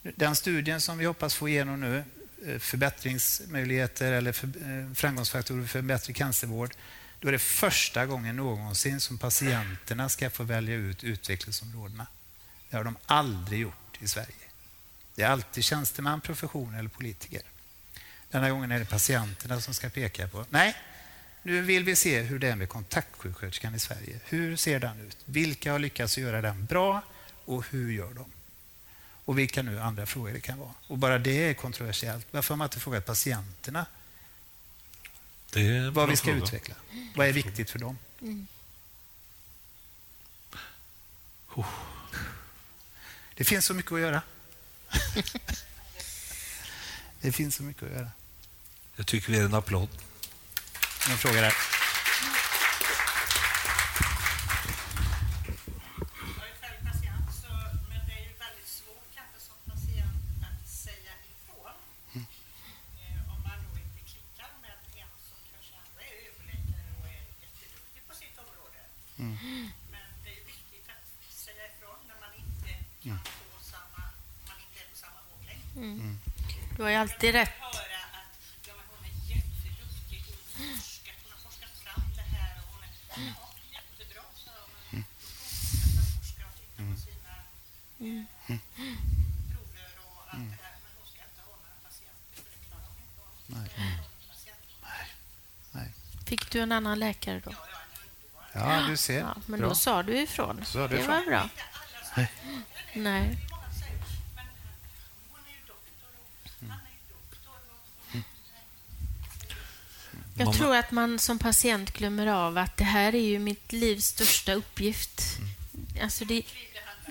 Den studien som vi hoppas få igenom nu, eh, förbättringsmöjligheter eller för, eh, framgångsfaktorer för en bättre cancervård, då är det första gången någonsin som patienterna ska få välja ut utvecklingsområdena. Det har de aldrig gjort i Sverige. Det är alltid tjänsteman, profession eller politiker. Denna gången är det patienterna som ska peka på. Nej, nu vill vi se hur det är med kontaktsjuksköterskan i Sverige. Hur ser den ut? Vilka har lyckats göra den bra och hur gör de? Och vilka nu andra frågor det kan vara. Och bara det är kontroversiellt. Varför har man inte frågat patienterna vad vi ska fråga. utveckla? Vad är viktigt för dem? Det finns så mycket att göra. det finns så mycket att göra. Jag tycker vi är en applåd. Någon fråga där? Jag är själv patient, så, men det är ju väldigt svårt kanske som patient att säga ifrån. Eh, om man då inte klickar med en som kanske ändå är överläkare och är jätteduktig på sitt område. Men det är ju viktigt att säga ifrån när man inte kan få samma, man inte är på samma våglängd. Du har ju alltid rätt. Höra att ja, men hon är jätteduktig, hon har forskat, hon har forskat fram det här och hon är ja, jättebra, så jag, men då får hon forska och titta på sina eh, prover och allt det här, men hon ska inte ha några patienter för det klarar hon inte av. Nej. Patienter. Nej. Fick du en annan läkare då? Ja, du ser. Ja, men Bra. då sa du ifrån. Sa du det ifrån. var bra. Nej. Jag Många- tror att man som patient glömmer av att det här är ju mitt livs största uppgift. Alltså det,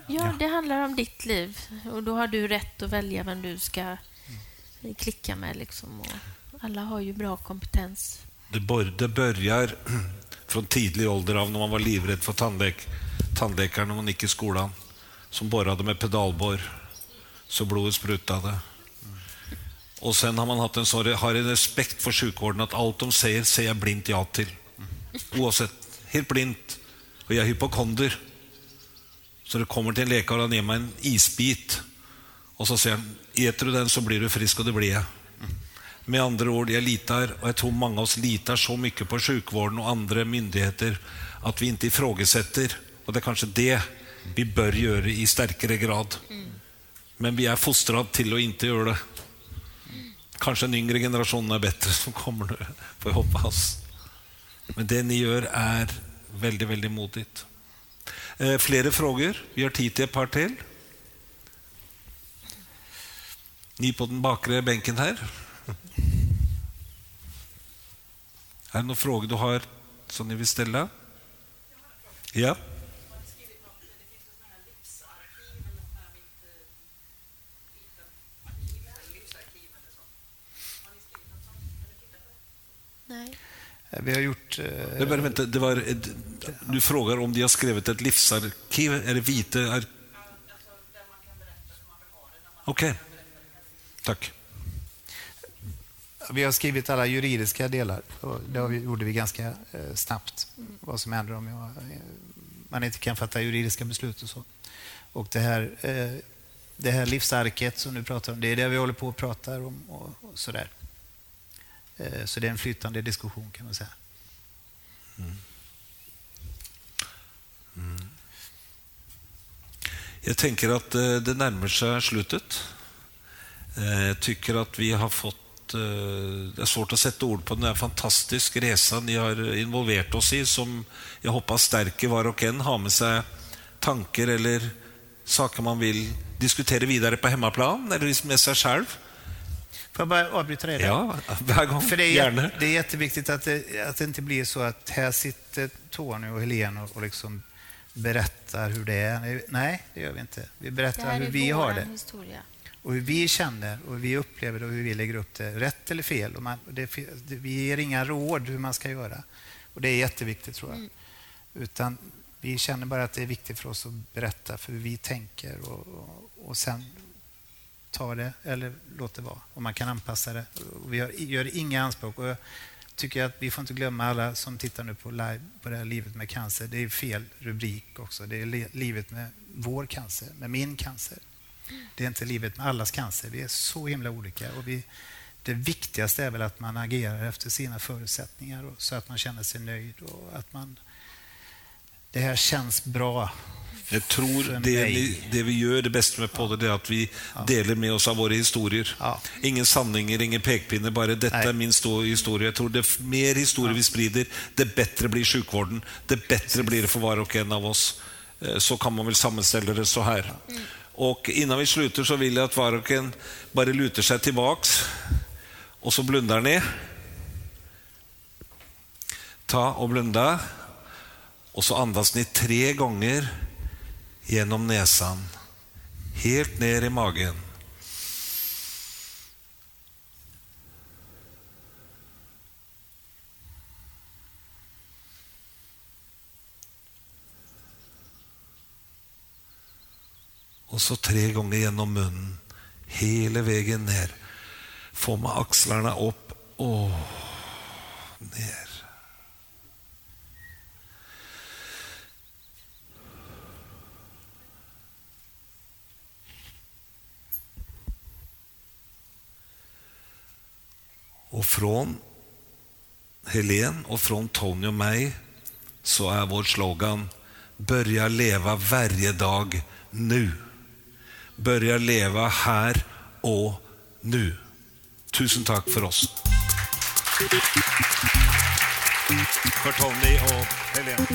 ja, det handlar om ditt liv och då har du rätt att välja vem du ska klicka med. Liksom. Och alla har ju bra kompetens. Det, börjar från tidig ålder av när man var livrädd för tandläk, tandläkaren när man gick i skolan, som borrade med pedalborr så blodet sprutade. Och sen har man haft en sån, har en respekt för sjukvården att allt de säger, säger jag blint ja till. Oavsett, helt blint. Och jag är hypokonder. Så det kommer till en läkare och han ger mig en isbit. Och så säger han, äter du den så blir du frisk och det blir jag. Med andra ord, jag litar, och jag tror många av oss litar så mycket på sjukvården och andra myndigheter att vi inte ifrågasätter. Och det är kanske det vi bör göra i starkare grad. Men vi är fostrade till att inte göra det. Kanske den yngre generationen är bättre som kommer nu, får jag hoppas. Men det ni gör är väldigt, väldigt modigt. Eh, flera frågor? Vi har tid till ett par till. Ni på den bakre bänken här. Är det några frågor du har som ni vill ställa? Ja? Nej. Vi har gjort... eh, var, vänta, det var ett, du frågar om de har skrivit ett livsarkiv. Är det vita ar- Okej. Tack. Vi har skrivit alla juridiska delar. Det har vi, gjorde vi ganska eh, snabbt. Vad som händer om jag, eh, man inte kan fatta juridiska beslut och så. Och det här, eh, det här livsarket som du pratar om, det är det vi håller på och pratar om. Och, och sådär. Eh, Så det är en flytande diskussion kan man säga. Mm. Mm. Jag tänker att eh, det närmar sig slutet. Eh, jag tycker att vi har fått eh, Det är svårt att sätta ord på den här fantastiska resan ni har involverat oss i, som jag hoppas stärker var och en, har med sig tankar eller saker man vill diskutera vidare på hemmaplan eller med sig själv. Får jag bara avbryta dig? Ja, varje gång. För det är, Gärna. det är jätteviktigt att det, att det inte blir så att här sitter Tony och Helene och, och liksom berättar hur det är. Nej, det gör vi inte. Vi Det berättar hur vi har det historia. Och hur vi känner och hur vi upplever det och hur vi lägger upp det. Rätt eller fel. Och man, det, vi ger inga råd hur man ska göra. Och Det är jätteviktigt tror jag. Utan vi känner bara att det är viktigt för oss att berätta för hur vi tänker och, och, och sen ta det eller låt det vara. Och man kan anpassa det. Och vi har, gör inga anspråk. Och jag tycker att vi får inte glömma alla som tittar nu på live på det här Livet med cancer. Det är fel rubrik också. Det är livet med vår cancer, med min cancer. Det är inte livet med allas cancer. Vi är så himla olika. Och vi, det viktigaste är väl att man agerar efter sina förutsättningar och, så att man känner sig nöjd och att man... Det här känns bra Jag tror det, ni, det vi gör, det bästa med podden, är att vi delar med oss av våra historier. Ja. Ingen sanningar, ingen pekpinne, bara detta Nej. är min sto- historia. Jag tror det mer historier vi sprider, det bättre blir sjukvården, det bättre blir det för var och en av oss. Eh, Så kan man väl sammanställa det så här. Och innan vi slutar så vill jag att var och en bara lutar sig tillbaks och så blundar ni. Ta och blunda. Och så andas ni tre gånger genom näsan, helt ner i magen. Och så tre gånger genom munnen, hela vägen ner. Få med axlarna upp och ner. Och från Helen och från Tony och mig så är vår slogan Börja leva varje dag nu börjar leva här och nu. Tusen tack för oss. För Tony och Helene.